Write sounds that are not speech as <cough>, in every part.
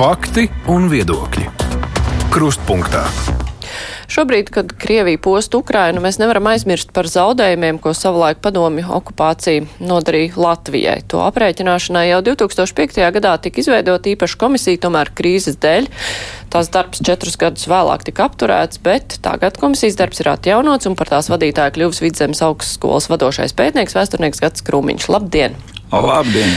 Fakti un viedokļi. Krustpunktā. Šobrīd, kad Krievija post Ukrainu, mēs nevaram aizmirst par zaudējumiem, ko savulaik padomju okupācija nodarīja Latvijai. To aprēķināšanai jau 2005. gadā tika izveidota īpaša komisija, tomēr krīzes dēļ. Tās darbs četrus gadus vēlāk tika apturēts, bet tagad komisijas darbs ir atjaunots un par tās vadītāju kļuvis Vidzemes augstskolas vadošais pētnieks, vēsturnieks Gats Krūmiņš. Labdien! Labdien!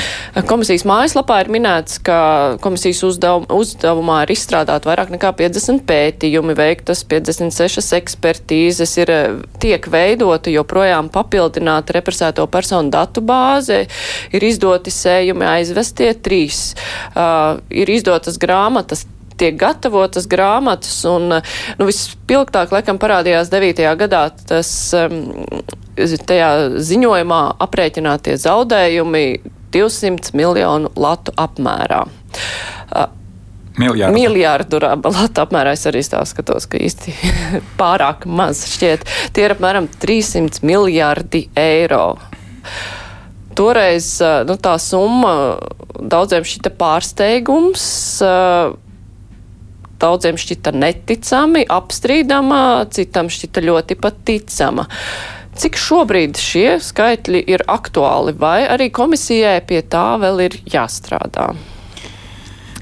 Komisijas mājaslapā ir minēts, ka komisijas uzdevum, uzdevumā ir izstrādāt vairāk nekā 50 pētījumi, veiktas 56 ekspertīzes, ir tiek veidota joprojām papildināta represēto personu datu bāze, ir izdoti sējumi aizvestie trīs, uh, ir izdotas grāmatas tiek gatavotas grāmatas, un nu, vispilgtāk laikam parādījās 9. gadā tas um, tajā ziņojumā aprēķinātie zaudējumi 200 miljonu latu apmērā. Miljārdu. Miljārdu latu apmērā es arī tā skatos, ka īsti <laughs> pārāk maz šķiet. Tie ir apmēram 300 miljārdi eiro. Toreiz nu, tā summa daudziem šita pārsteigums, daudziem šķita neticami, apstrīdama, citam šķita ļoti pat ticama. Cik šobrīd šie skaitļi ir aktuāli, vai arī komisijai pie tā vēl ir jāstrādā?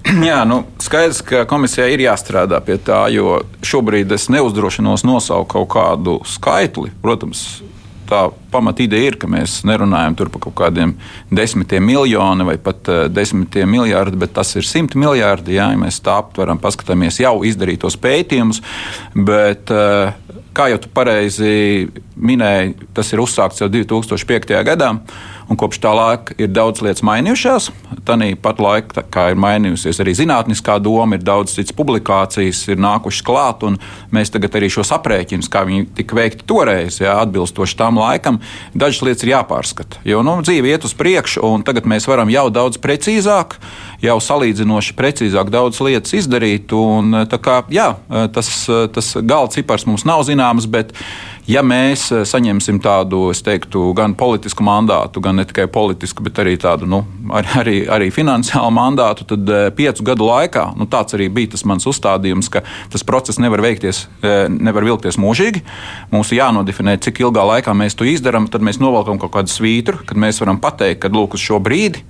<clears throat> Jā, nu, skaidrs, ka komisijai ir jāstrādā pie tā, jo šobrīd es neuzdrošinos nosaukt kaut kādu skaitli. Protams, tā pamatīdeja ir, ka mēs nerunājam par kaut kādiem desmitiem miljoniem vai pat uh, desmitiem miljardiem, bet tas ir simti miljardi. Jā, ja mēs tā aptveram, paskatāmies jau izdarītos pētījumus. Bet, uh, kā jau tu pareizi minēji, tas ir uzsākts jau 2005. gadā. Un kopš tā laika ir daudz lietas mainījušās. Tāpat laikā, kā ir mainījusies arī zinātniskā doma, ir daudz citas publikācijas, ir nākušas klāt, un mēs tagad arī šos aprēķinus, kā viņi tika veikti toreiz, jā, atbilstoši tam laikam, dažas lietas ir jāpārskata. Jo nu, dzīve iet uz priekšu, un tagad mēs varam jau daudz precīzāk, jau salīdzinoši precīzāk daudz lietas izdarīt. Un, kā, jā, tas, tas gala cipars mums nav zināms, bet ja mēs eh, saņemsim tādu, es teiktu, gan politisku mandātu, gan ne tikai politisku, bet arī tādu nu, <laughs> arī, arī finansiālu mandātu, tad eh, piecu gadu laikā, nu, tāds arī bija tas mans uzstādījums, ka tas process nevar veikties, eh, nevar vilkties mūžīgi. Mums ir jānodefinē, cik ilgā laikā mēs to izdarām, tad mēs novelkam kaut kādu svītru, kad mēs varam pateikt, ka lūk, uz šo brīdi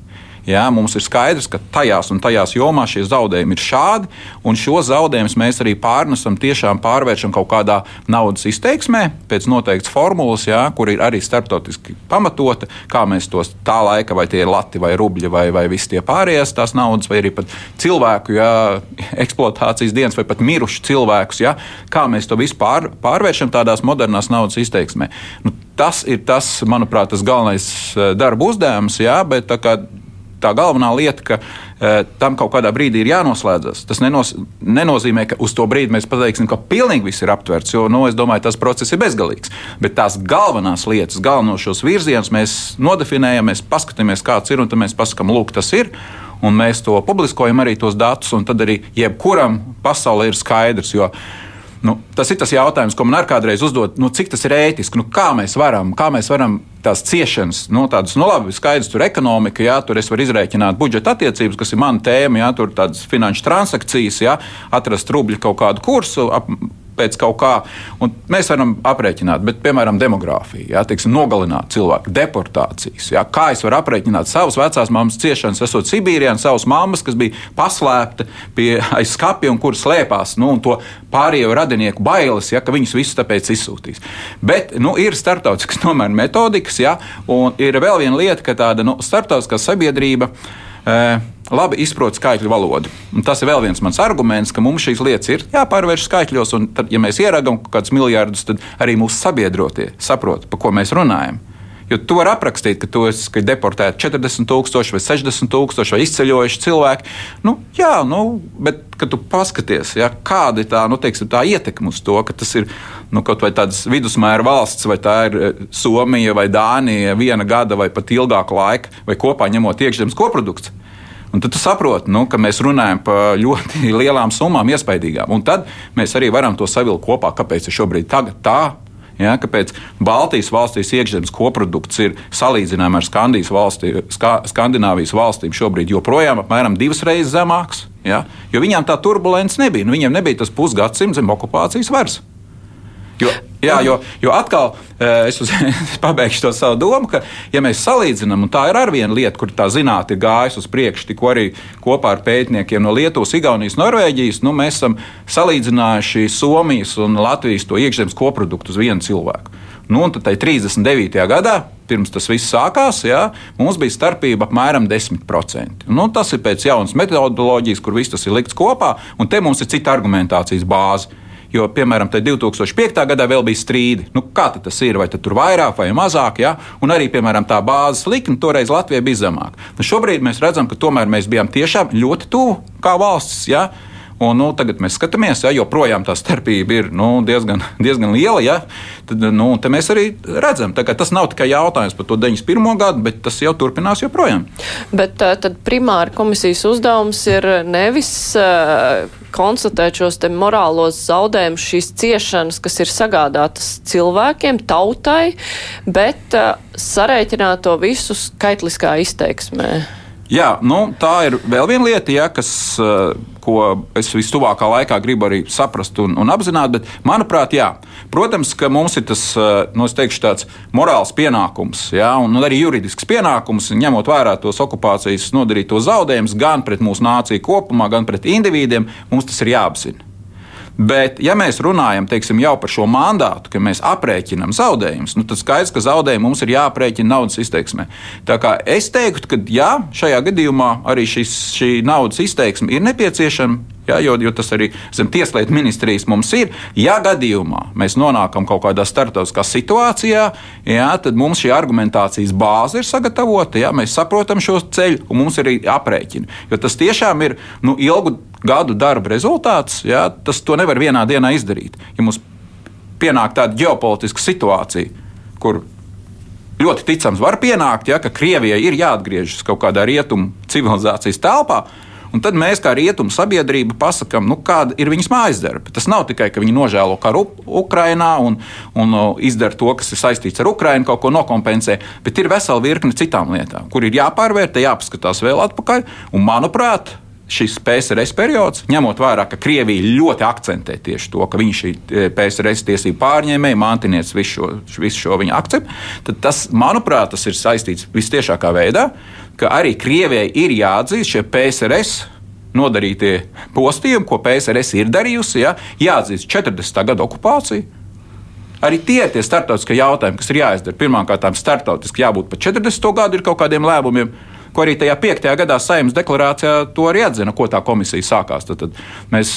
Jā, mums ir skaidrs, ka tajās un tajās jomās šie zaudējumi ir šādi, un šo zaudējumus mēs arī pārnesam, tiešām pārvēršam kaut kādā naudas izteiksmē, pēc noteiktas formulas, jā, kur ir arī starptautiski pamatota, kā mēs tos tā laika, vai tie ir lati vai rubļi vai, vai visi tie pārējās tās naudas, vai arī pat cilvēku jā, <laughs> eksploatācijas dienas, vai pat mirušu cilvēkus, jā, kā mēs to visu pār, pārvēršam tādās modernās naudas izteiksmē. Nu, tas ir tas, manuprāt, tas galvenais eh, darba uzdevums, jā, bet tā kā tā galvenā lieta, ka e, tam kaut kādā brīdī ir jānoslēdzas. Tas nenos, nenozīmē, ka uz to brīdi mēs pateiksim, ka pilnīgi viss ir aptverts, jo nu, es domāju, tas process ir bezgalīgs. Bet tās galvenās lietas, galvenos šos virzienus mēs nodefinējam, mēs paskatāmies, kāds ir, un tad mēs pasakām, lūk, tas ir. Un mēs to publiskojam arī tos datus, un tad arī jebkuram pasaulē ir skaidrs. Jo, Nu, tas ir tas jautājums, ko man arī kādreiz uzdod, nu, cik tas ir ētiski, nu, kā mēs varam, kā mēs varam tās ciešanas, nu, tādas, nu, labi, skaidrs, tur ekonomika, jā, tur es varu izrēķināt budžeta attiecības, kas ir mana tēma, jā, tur tādas finanšu transakcijas, jā, atrast rubļu kaut kādu kursu, ap, pēc kaut kā. Mēs varam aprēķināt, bet, piemēram, demogrāfija, ja, teiksim, nogalināt cilvēku, deportācijas. Ja, kā es varu aprēķināt savas vecās mammas ciešanas, esot Sibīrijā, un savas mammas, kas bija paslēpta pie aiz skapja un kur slēpās, nu, un to pārējo radinieku bailes, ja, ka viņus visus tāpēc izsūtīs. Bet nu, ir starptautiskas <laughs> tomēr metodikas, ja, un ir vēl viena lieta, ka tāda nu, starptautiskā sabiedrība. Uh, labi izprot skaitļu valodu. Un tas ir vēl viens mans arguments, ka mums šīs lietas ir jāpārvērš skaitļos, un tad, ja mēs ieragam kaut kādus miljardus, tad arī mūsu sabiedrotie saprot, par ko mēs runājam. Jo tu vari aprakstīt, ka tu esi deportēts 40,000 vai 60,000 vai izceļojuši cilvēki. Nu, jā, nu, bet, kad tu paskaties, ja, kāda ir tā, nu, teiksim, tā ietekme uz to, ka tas ir nu, kaut vai tādas vidusmēra valsts, vai tā ir eh, Somija vai Dānija, viena gada vai pat ilgāka laika, vai kopā ņemot iekšzemes koprodukts. Un tad tu saproti, nu, ka mēs runājam par ļoti <laughs> lielām summām, iespaidīgām. Un tad mēs arī varam to savilkt kopā, kāpēc ir šobrīd tā. Ja, kāpēc Baltijas valstīs iekšzemes koprodukts ir salīdzinājumā ar valstī, ska, Skandināvijas valstīm šobrīd joprojām apmēram divas reizes zemāks? Ja, jo viņām tā turbulence nebija. Nu, viņiem nebija tas pusgadsimts zem okupācijas varas. Jo, jā, jo, jo atkal eh, es, uz, <laughs> es pabeigšu to savu domu, ka, ja mēs salīdzinām, un tā ir arī viena lieta, kur tā zinātnē ir gājusi uz priekšu, tikko arī kopā ar pētniekiem no Lietuvas, Igaunijas, Norvēģijas, nu, mēs esam salīdzinājuši Somijas un Latvijas to iekšzemes koproduktu uz vienu cilvēku. Nu, un tad 39. gadā, pirms tas viss sākās, jā, mums bija starpība apmēram 10%. Nu, tas ir pēc jaunas metodoloģijas, kur viss tas ir likts kopā, un te mums ir cita argumentācijas bāze. Jo, piemēram, 2005. gadā vēl bija strīdi. Nu, kā tas ir? Vai tur vairāk vai mazāk? Ja? Un arī, piemēram, tā bāzes likme toreiz Latvijai bija zemāka. Nu, šobrīd mēs redzam, ka tomēr mēs bijām tiešām ļoti tuvu kā valsts. Ja? Un, nu, tagad mēs skatāmies, ja joprojām tā starpība ir nu, diezgan, diezgan liela. Ja, tad nu, mēs arī redzam, ka tas nav tikai jautājums par to 91. gadu, bet tas jau turpinās joprojām. Bet tad primāri komisijas uzdevums ir nevis uh, konstatēt šos morālos zaudējumus, šīs ciešanas, kas ir sagādātas cilvēkiem, tautai, bet uh, sarēķināt to visu skaitliskā izteiksmē. Jā, nu, tā ir vēl viena lieta, ja, kas, ko es vistuvākā laikā gribu arī saprast un, un apzināt. Bet, manuprāt, jā, protams, ka mums ir tas nu, teikšu, tāds morāls pienākums, jā, un arī juridisks pienākums, ņemot vērā tos okupācijas nodarītos zaudējumus gan pret mūsu nāciju kopumā, gan pret individiem. Mums tas ir jāapzina. Bet, ja mēs runājam teiksim, jau par šo mandātu, ka mēs aprēķinām zaudējumus, nu, tad skaidrs, ka zaudējumi mums ir jāaprēķina naudas izteiksmē. Tā kā es teiktu, ka jā, šajā gadījumā arī šis, šī naudas izteiksme ir nepieciešama. Ja, jo, jo tas arī zem tieslietu ministrijas mums ir. Ja gadījumā mēs nonākam kaut kādā starptautiskā situācijā, ja, tad mums šī argumentācijas bāze ir sagatavota. Ja, mēs saprotam šo ceļu, un mums ir arī aprēķini. Jo tas tiešām ir nu, ilgu gadu darba rezultāts. Ja, tas to nevar vienā dienā izdarīt. Ja mums pienāk tāda ģeopolitiska situācija, kur ļoti ticams var pienākt, ja, ka Krievijai ir jāatgriežas kaut kādā rietumu civilizācijas telpā, Un tad mēs, kā rietumu sabiedrība, pasakām, nu, kāda ir viņas mājas darba. Tas nav tikai, ka viņi nožēlo karu Ukrajinā un, un izdara to, kas ir saistīts ar Ukrajinu, kaut ko nokompensē, bet ir vesela virkne citām lietām, kur ir jāpārvērtē, jāpaskatās vēl atpakaļ. Un, manuprāt, šis PSRS periods, ņemot vērā, ka Krievija ļoti akcentē tieši to, ka viņš ir e, PSRS tiesību pārņēmēji, mantinieks visu šo, visu šo viņa akceptu, tad tas, manuprāt, tas ir saistīts visciešākā veidā, ka arī Krievijai ir jāatzīst šie PSRS nodarītie postījumi, ko PSRS ir darījusi, ja, jāatzīst 40. gada okupāciju. Arī tie ir tie starptautiskie jautājumi, kas ir jāizdara. Pirmkārt, starptautiski jābūt pa 40. gadu ir kaut kādiem lēmumiem, ko arī tajā piektajā gadā saimnes deklarācijā to arī atzina, ko tā komisija sākās. Tad, tad mēs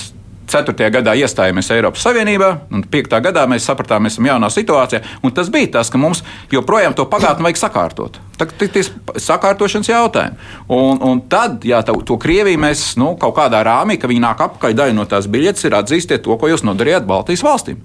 4. gadā iestājāmies Eiropas Savienībā, un 5. gadā mēs sapratām, ka esam jaunā situācijā. Tas bija tas, ka mums joprojām to pagātni vajag sakārtot. Tā ir sakārtošanas jautājumi. Un, un tad, ja tā, to Krieviju mēs nu, kaut kādā rāmī, ka viņi nāk apakaļ daļa no tās biļetes, ir atzīstiet to, ko jūs nodarījāt Baltijas valstīm.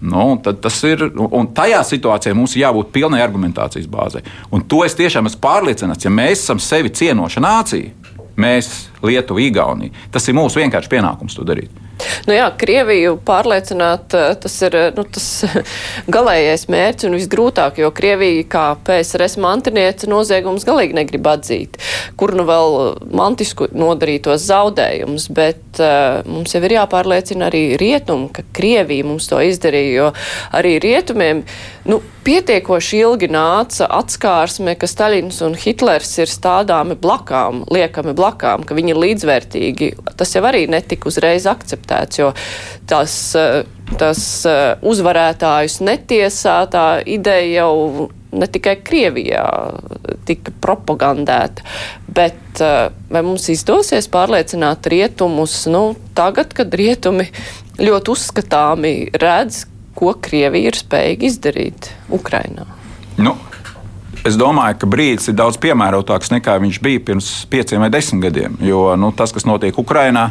Nu, tas ir, un tajā situācijā mums ir jābūt pilnai argumentācijas bāzei. Un to es tiešām esmu pārliecināts, ja mēs esam sevi cienoša nācija, mēs, Lietuva, Igaunija, tas ir mūsu vienkārši pienākums to darīt. Nu jā, Krieviju pārliecināt, eh, tas ir eh, nu, tas <laughs> galējais mērķis un visgrūtāk, jo Krievija kā PSRS mantiniece noziegums galīgi negrib atzīt, kur nu vēl mantisku nodarītos zaudējumus, bet uh, mums jau ir jāpārliecina arī rietumi, ka Krievija mums to izdarīja, jo arī rietumiem, nu, pietiekoši ilgi nāca atskārsme, ka Staļins un Hitlers ir stādāmi blakām, liekami blakām, ka viņi ir līdzvērtīgi. Tas jau arī netika uzreiz akceptēts, jo tas, tas uzvarētājus netiesā, tā ideja jau ne tikai Krievijā tika propagandēta, bet vai mums izdosies pārliecināt rietumus, nu, tagad, kad rietumi ļoti uzskatāmi redz, ko Krievija ir spējīga izdarīt Ukrainā? Nu. Es domāju, ka brīdis ir daudz piemērotāks nekā viņš bija pirms pieciem vai desmit gadiem. Jo nu, tas, kas notiek Ukrajinā,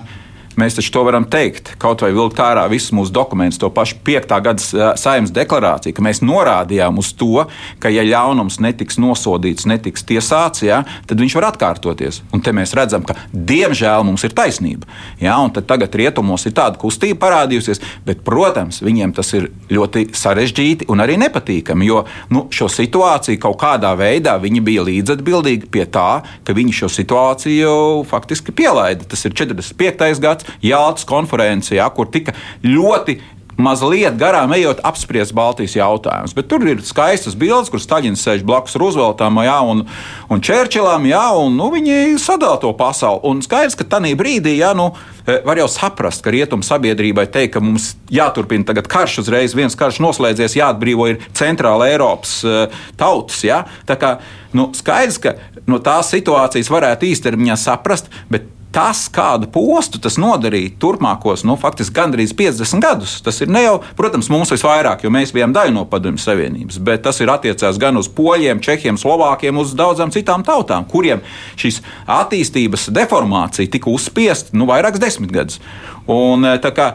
Mēs taču to varam teikt, kaut vai vilkt ārā visus mūsu dokumentus, to pašu 5. gada saimnes deklarāciju, ka mēs norādījām uz to, ka, ja ļaunums netiks nosodīts, netiks tiesāts, ja, tad viņš var atkārtoties. Un te mēs redzam, ka diemžēl mums ir taisnība. Ja, tagad rietumos ir tāda kustība parādījusies, bet, protams, viņiem tas ir ļoti sarežģīti un arī nepatīkami, jo nu, šo situāciju kaut kādā veidā viņi bija līdzatbildīgi pie tā, ka viņi šo situāciju faktiski pielaida. Tas ir 45. gads, Jāltas konferences, ja, kur tika ļoti mazliet garām ejot, apspriest Baltijas jautājumus. Bet tur ir skaistas bildes, kur Staļins sēž blakus Rooseveltam jā, un, un Čērčilam, jā, un nu, viņi sadala to pasauli. Un skaidrs, ka tajā brīdī, jā, nu, e, var jau saprast, ka rietumu sabiedrībai teikt, ka mums jāturpina tagad karš uzreiz, viens karš noslēdzies, jāatbrīvo ir centrāla Eiropas uh, tautas. Jā. Tā kā nu, skaidrs, ka no tās situācijas varētu īstermiņā saprast, bet tas, kādu postu tas nodarīja turpmākos, nu, faktiski gandrīz 50 gadus. Tas ir ne jau, protams, mums visvairāk, jo mēs bijām daļa no Padomju Savienības, bet tas ir attiecās gan uz poļiem, čehiem, slovākiem, uz daudzām citām tautām, kuriem šīs attīstības deformācija tika uzspiesta nu, vairākas desmitgadus. Un, tā kā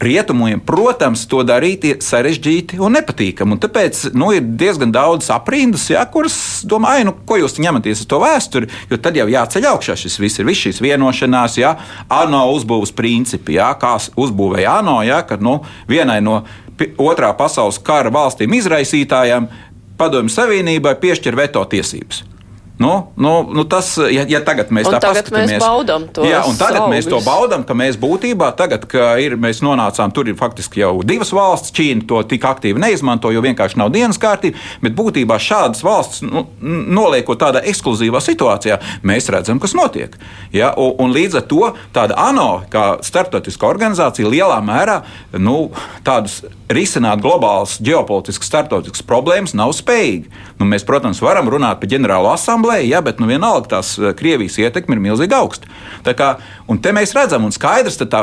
Rietumiem, protams, to darīt ir sarežģīti un nepatīkami. Un tāpēc nu, ir diezgan daudz aprindas, ja, kuras domāju, nu, ko jūs ņematies uz to vēsturi, jo tad jau jāceļ augšā šis viss ir, viss šīs vienošanās, ja, ANO uzbūves principi, ja, kā uzbūvēja ANO, ja, kad nu, vienai no otrā pasaules kara valstīm izraisītājiem Padomju Savienībai piešķir veto tiesības. Nu, nu, nu tas, ja, ja tagad mēs un tā tagad paskatāmies, mēs baudam to. Jā, un tagad augus. mēs to baudam, ka mēs būtībā tagad, ka ir, mēs nonācām, tur ir faktiski jau divas valsts, Ķīna to tik aktīvi neizmanto, jo vienkārši nav dienas kārtība, bet būtībā šādas valsts nu, noliekot tādā ekskluzīvā situācijā, mēs redzam, kas notiek. Ja, un, un līdz ar to tāda ANO, kā starptautiska organizācija, lielā mērā nu, tādus risināt globālas ģeopolitiskas starptautiskas problēmas nav spējīgi. Nu, mēs, protams, varam runāt par ģenerālo asamblēju, ja, bet nu, vienalga tās eh, Krievijas ietekme ir milzīgi augsta. Tā kā, un te mēs redzam, un skaidrs, ka tā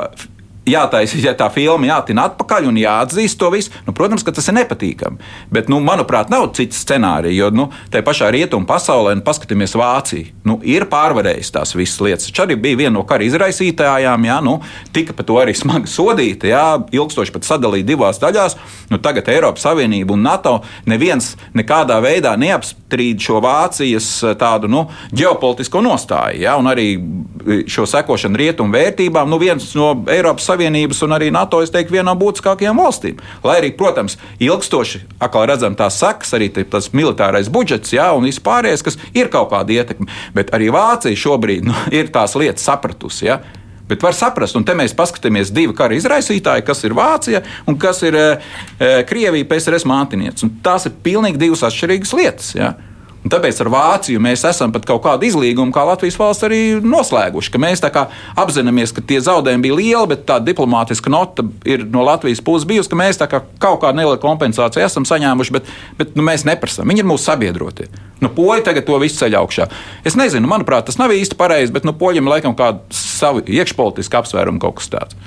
jātaisa ja tā filma, jātina atpakaļ un jāatzīst to visu. Nu, protams, ka tas ir nepatīkami. Bet, nu, manuprāt, nav cits scenārijs. Jo nu, tajā pašā rietumu pasaulē, nu, paskatieties, Vācija nu, ir pārvarējusi tās visas lietas. Viņš arī bija viena no kara izraisītājām. Jā, nu, tika par to arī <laughs> smagi sodīta. Jā, ilgstoši pat sadalīta divās daļās. Nu, tagad Eiropas Savienība un NATO neviens nekādā veidā neapstrīd šo Vācijas tādu nu, ģeopolitisko nostāju. Jā, un arī šo sekošanu rietumu vērtībām. Nu, viens no Eiropas Savienības Savienības un arī NATO, es teiktu, viena no būtiskākajām valstīm. Lai arī, protams, ilgstoši atkal redzam tās sekas, arī tas militārais budžets, jā, un vispārējais, kas ir kaut kāda ietekme. Bet arī Vācija šobrīd nu, <laughs> ir tās lietas sapratusi. Ja? Bet var saprast, un te mēs paskatāmies divi kara izraisītāji, kas ir Vācija un kas ir e, Krievija, PSRS mātinieks. Tās ir pilnīgi divas atšķirīgas lietas. Ja? Un tāpēc ar Vāciju mēs esam pat kaut kādu izlīgumu, kā Latvijas valsts arī noslēguši. Mēs apzināmies, ka tie zaudējumi bija lieli, bet tā diplomātiska nota ir no Latvijas puses bijusi, ka mēs kā kaut kādu nelielu kompensāciju esam saņēmuši, bet, bet nu, mēs neprasām. Viņi ir mūsu sabiedrotie. Nu, poļi tagad to visu ceļ augšā. Es nezinu, manuprāt, tas nav īsti pareizi, bet nu, poļiem laikam kādu savu iekšpolitisku apsvērumu kaut kas tāds.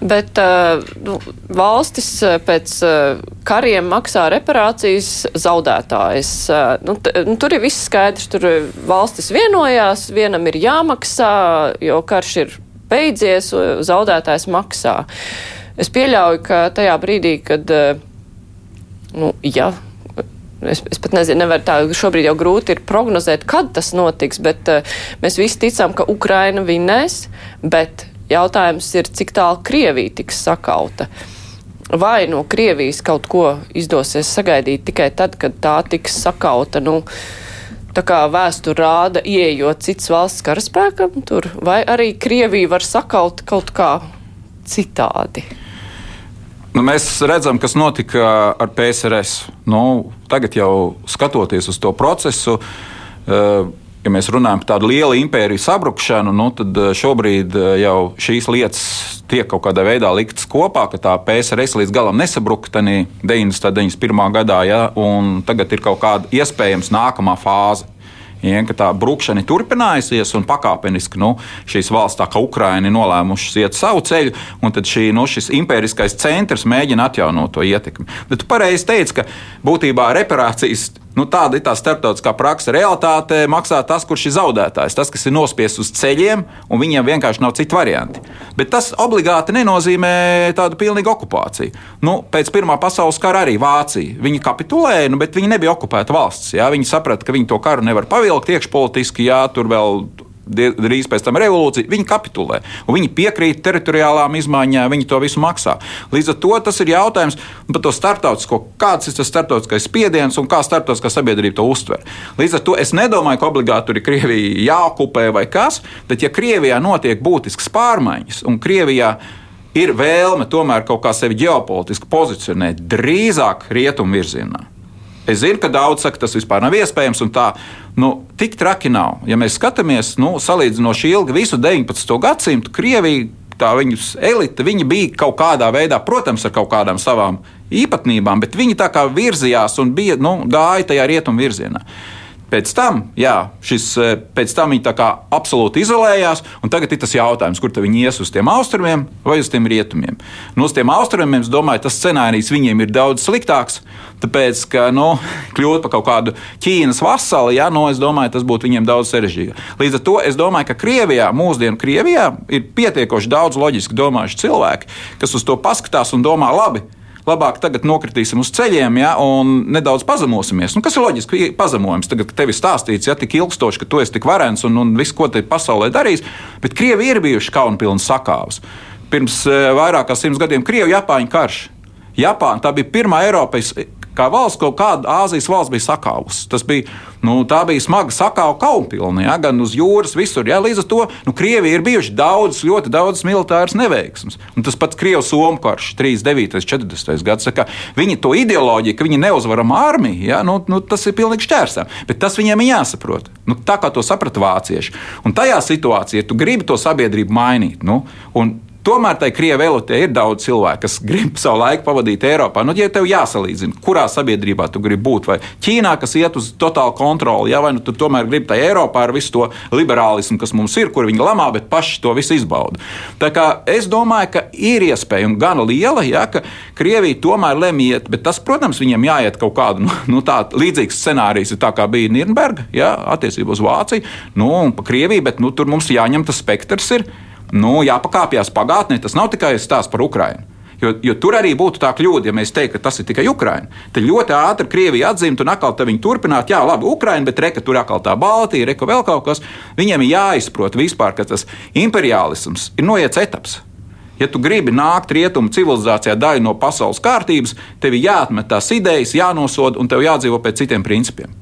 Bet uh, nu, valstis uh, pēc uh, kariem maksā reparācijas zaudētājs. Uh, nu, nu, tur ir viss skaidrs, tur valstis vienojās, vienam ir jāmaksā, jo karš ir beidzies, zaudētājs maksā. Es pieļauju, ka tajā brīdī, kad, nu, ja Es, es pat nezinu, nevar tā, šobrīd jau grūti ir prognozēt, kad tas notiks, bet mēs visi ticam, ka Ukraina vinnēs, bet Jautājums ir, cik tālu Krievija tiks sakauta. Vai no Krievijas kaut ko izdosies sagaidīt tikai tad, kad tā tiks sakauta? Nu, tā kā vēsture rāda, ieejot cits valsts karaspēkam tur, vai arī Krievija var sakaut kaut kā citādi? Nu, mēs redzam, kas notika ar PSRS. Nu, tagad jau skatoties uz to procesu, uh, ja mēs runājam par tādu lielu impēriju sabrukšanu, nu, tad eh, šobrīd eh, jau šīs lietas tiek kaut kādā veidā liktas kopā, ka tā PSRS līdz galam nesabruka 90. un 91. gadā, ja, un tagad ir kaut kāda iespējams nākamā fāze. Ja, tā brūkšana ir turpinājusies, un pakāpeniski nu, šīs valsts, kā Ukraina, ir nolēmušas iet savu ceļu, un tad šī, nu, šis impēriskais centrs mēģina atjaunot to ietekmi. Bet tu pareizi teici, ka būtībā reparācijas Nu, tāda ir tā starptautiskā praksa. Realtāte maksā tas, kurš ir zaudētājs, tas, kas ir nospiests uz ceļiem, un viņiem vienkārši nav citu variantu. Bet tas obligāti nenozīmē tādu pilnīgu okupāciju. Nu, pēc Pirmā pasaules kara arī Vācija. Viņi kapitulēja, nu, bet viņi nebija okupēta valsts. Jā. Viņi saprata, ka viņi to karu nevar pavilkt iekšpolitiski, jā, tur vēl drīz pēc tam revolūcija, viņi kapitulē. Viņi piekrīt teritoriālām izmaiņām, viņi to visu maksā. Līdz ar to tas ir jautājums par to starptautisko, kāds ir tas starptautiskais spiediens un kā starptautiskā sabiedrība to uztver. Līdz ar to es nedomāju, ka obligāti tur ir Krievija jāokupē vai kas, bet ja Krievijā notiek būtisks pārmaiņas un Krievijā ir vēlme tomēr kaut kā sevi ģeopolitiski pozicionēt drīzāk rietumu virzienā Es zinu, ka daudz saka, tas vispār nav iespējams. Nu, tik traki nav. Ja mēs skatāmies nu, salīdzinoši ilgi visu 19. gadsimtu, Krievija, tā viņas elite, viņi bija kaut kādā veidā, protams, ar kaut kādām savām īpatnībām, bet viņi tā kā virzījās un bija, nu, gāja tajā rietumu virzienā. Pēc tam, jā, šis, eh, pēc tam viņi absolūti izolējās, un tagad ir tas jautājums, kur viņi ies uz tiem austrumiem vai uz tiem rietumiem. Nu, uz tiem austrumiem, es domāju, tas scenārijs viņiem ir daudz sliktāks, tāpēc, ka nu, <laughs> kļūt par kaut kādu Ķīnas vasali, jā, nu, es domāju, tas būtu viņiem daudz sarežģītāk. Līdz ar to es domāju, ka Krievijā, mūsdienu Krievijā, ir pietiekoši daudz loģiski domājuši cilvēki, kas uz to paskatās un domā, labi, labāk tagad nokritīsim uz ceļiem ja, un nedaudz pazemosimies. Nu, kas ir loģiski pazemojums? Tagad, kad tev ir stāstīts, ja tik ilgstoši, ka tu esi tik varens un, un viss, ko te pasaulē darīs, bet Krievi ir bijuši kaunpilns sakāvs. Pirms eh, vairāk kā simts gadiem Krievu-Japāņu karš. Japāna tā bija pirmā Eiropas kā valsts, kaut kāda Āzijas valsts bija sakāvusi. Tas bija, nu, tā bija smaga sakāva kaunpilna, ja, gan uz jūras, visur. Ja, līdz ar to nu, Krievija ir bijuši daudz, ļoti daudz militāras neveiksmes. Un tas pats Krievijas-Somu karš, 39. un 40. gadsimta. Viņi to ideoloģiju, ka viņi neuzvaram armiju, ja, nu, nu, tas ir pilnīgi šķērsām. Bet tas viņiem ir jāsaprot. Nu, tā kā to saprata vācieši. Un tajā situācijā, ja tu gribi to sabiedrību mainīt, nu, un Tomēr tai krievu elitē ir daudz cilvēku, kas grib <laughs> savu laiku pavadīt Eiropā. Nu, ja tev jāsalīdzina, kurā sabiedrībā tu gribi būt, vai Ķīnā, kas iet uz totālu kontroli, ja, vai nu tu tomēr gribi tajā Eiropā ar visu to liberālismu, kas mums ir, kur viņi lamā, bet paši to visu izbauda. Tā kā es domāju, ka ir iespēja un gana liela, ja, ka Krievija tomēr lemj iet, bet tas, protams, viņiem jāiet kaut kādu nu, nu, tādu līdzīgu scenāriju, tā kā bija Nīrnberga, ja, attiecībā uz Vāciju, nu, un pa Krieviju, bet nu, tur mums jāņem tas spektrs. Ir, nu, jāpakāpjas pagātnē. Tas nav tikai stāsts par Ukrajinu. Jo, jo tur arī būtu tā kļūda, ja mēs teiktu, ka tas ir tikai Ukraiņa. Tad ļoti ātri Krievija atzīst, un atkal viņi turpināt, jā, labi, Ukraiņa, bet reka tur atkal tā Baltija, reka vēl kaut kas. Viņiem ir jāizprot vispār, ka tas imperiālisms ir noiets etaps. Ja tu gribi nākt rietumu civilizācijā daļu no pasaules kārtības, tev ir jāatmet tās idejas, jānosoda un tev jādzīvo pēc citiem principiem.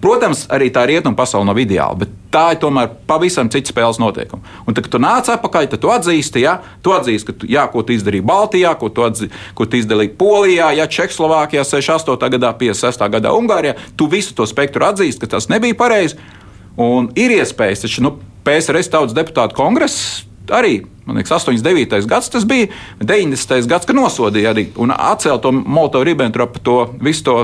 Protams, arī tā rietumu pasaule nav ideāla, bet tā ir tomēr pavisam cits spēles noteikumi. Un tad, kad tu nāc atpakaļ, tad tu atzīsti, ja, tu atzīsti, ka tu, jā, ko tu izdarīji Baltijā, ko tu, atzī, ko tu izdarīji Polijā, ja Čehoslovākijā, 68. gadā, 56. gadā Ungārijā. Tu visu to spektru atzīsti, ka tas nebija pareizi. Un ir iespējas, taču nu, PSRS tautas deputātu kongress arī, man liekas, 89. gads tas bija, 90. gads, kad nosodīja arī un atcēla to Molotovu-Ribbentropu, to visu to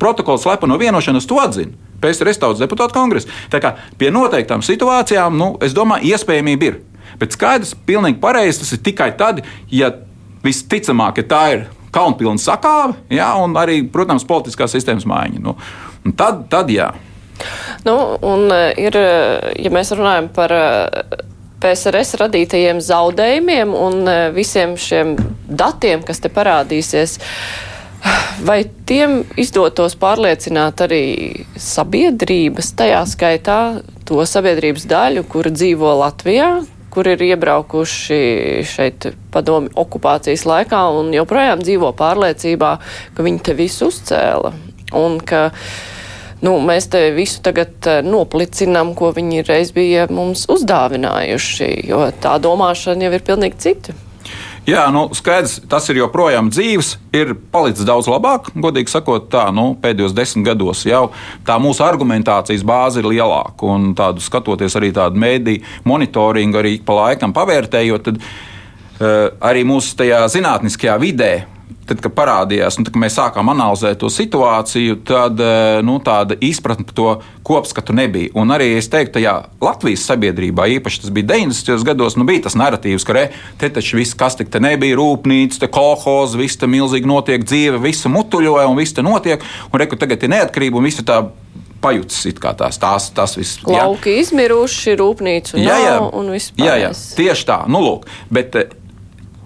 protokolu slepeno vienošanos, to atzina. PSRS tautas deputātu kongresa. Tā kā pie noteiktām situācijām, nu, es domāju, iespējamība ir. Bet skaidrs, pilnīgi pareizi tas ir tikai tad, ja visticamāk, ja tā ir kaunpilna sakāve, jā, un arī, protams, politiskās sistēmas maiņa. Nu, tad, tad jā. Nu, un e, ir, e, ja mēs runājam par e, PSRS radītajiem zaudējumiem un visiem šiem datiem, kas te parādīsies, uh, Vai tiem izdotos pārliecināt arī sabiedrības, tajā skaitā to sabiedrības daļu, kura dzīvo Latvijā, kur ir iebraukuši šeit padomi okupācijas laikā un joprojām dzīvo pārliecībā, ka viņi te visu uzcēla un ka nu, mēs te visu tagad eh, noplicinām, ko viņi reiz bija mums uzdāvinājuši, jo tā domāšana jau ir pilnīgi cita. Jā, nu, skaidrs, tas ir joprojām dzīves, ir palicis daudz labāk. Godīgi sakot, tā nu, pēdējos desmit gados jau tā mūsu argumentācijas bāze ir lielāka. Un tādu skatoties arī tādu mēdīju monitoringu, arī pa laikam pavērtējot, tad uh, arī mūsu tajā zinātniskajā vidē tad, kad parādījās, un tad, kad mēs sākām analizēt to situāciju, tad eh, nu, tāda izpratne par to kopskatu nebija. Un arī es teiktu, ka Latvijas sabiedrībā, īpaši tas bija 90. gados, nu, bija tas narratīvs, ka re, te taču viss, kas tik te nebija, rūpnīca, te kolhoz, viss te milzīgi notiek dzīve, viss mutuļoja un viss te notiek, un reku tagad ir neatkarība un viss tā pajūtas tās, tās, tas viss. Lauki jā. izmiruši, rūpnīca jā, jā, un viss pārējais. Jā, jā, tieši tā. Nu, lūk, bet, eh,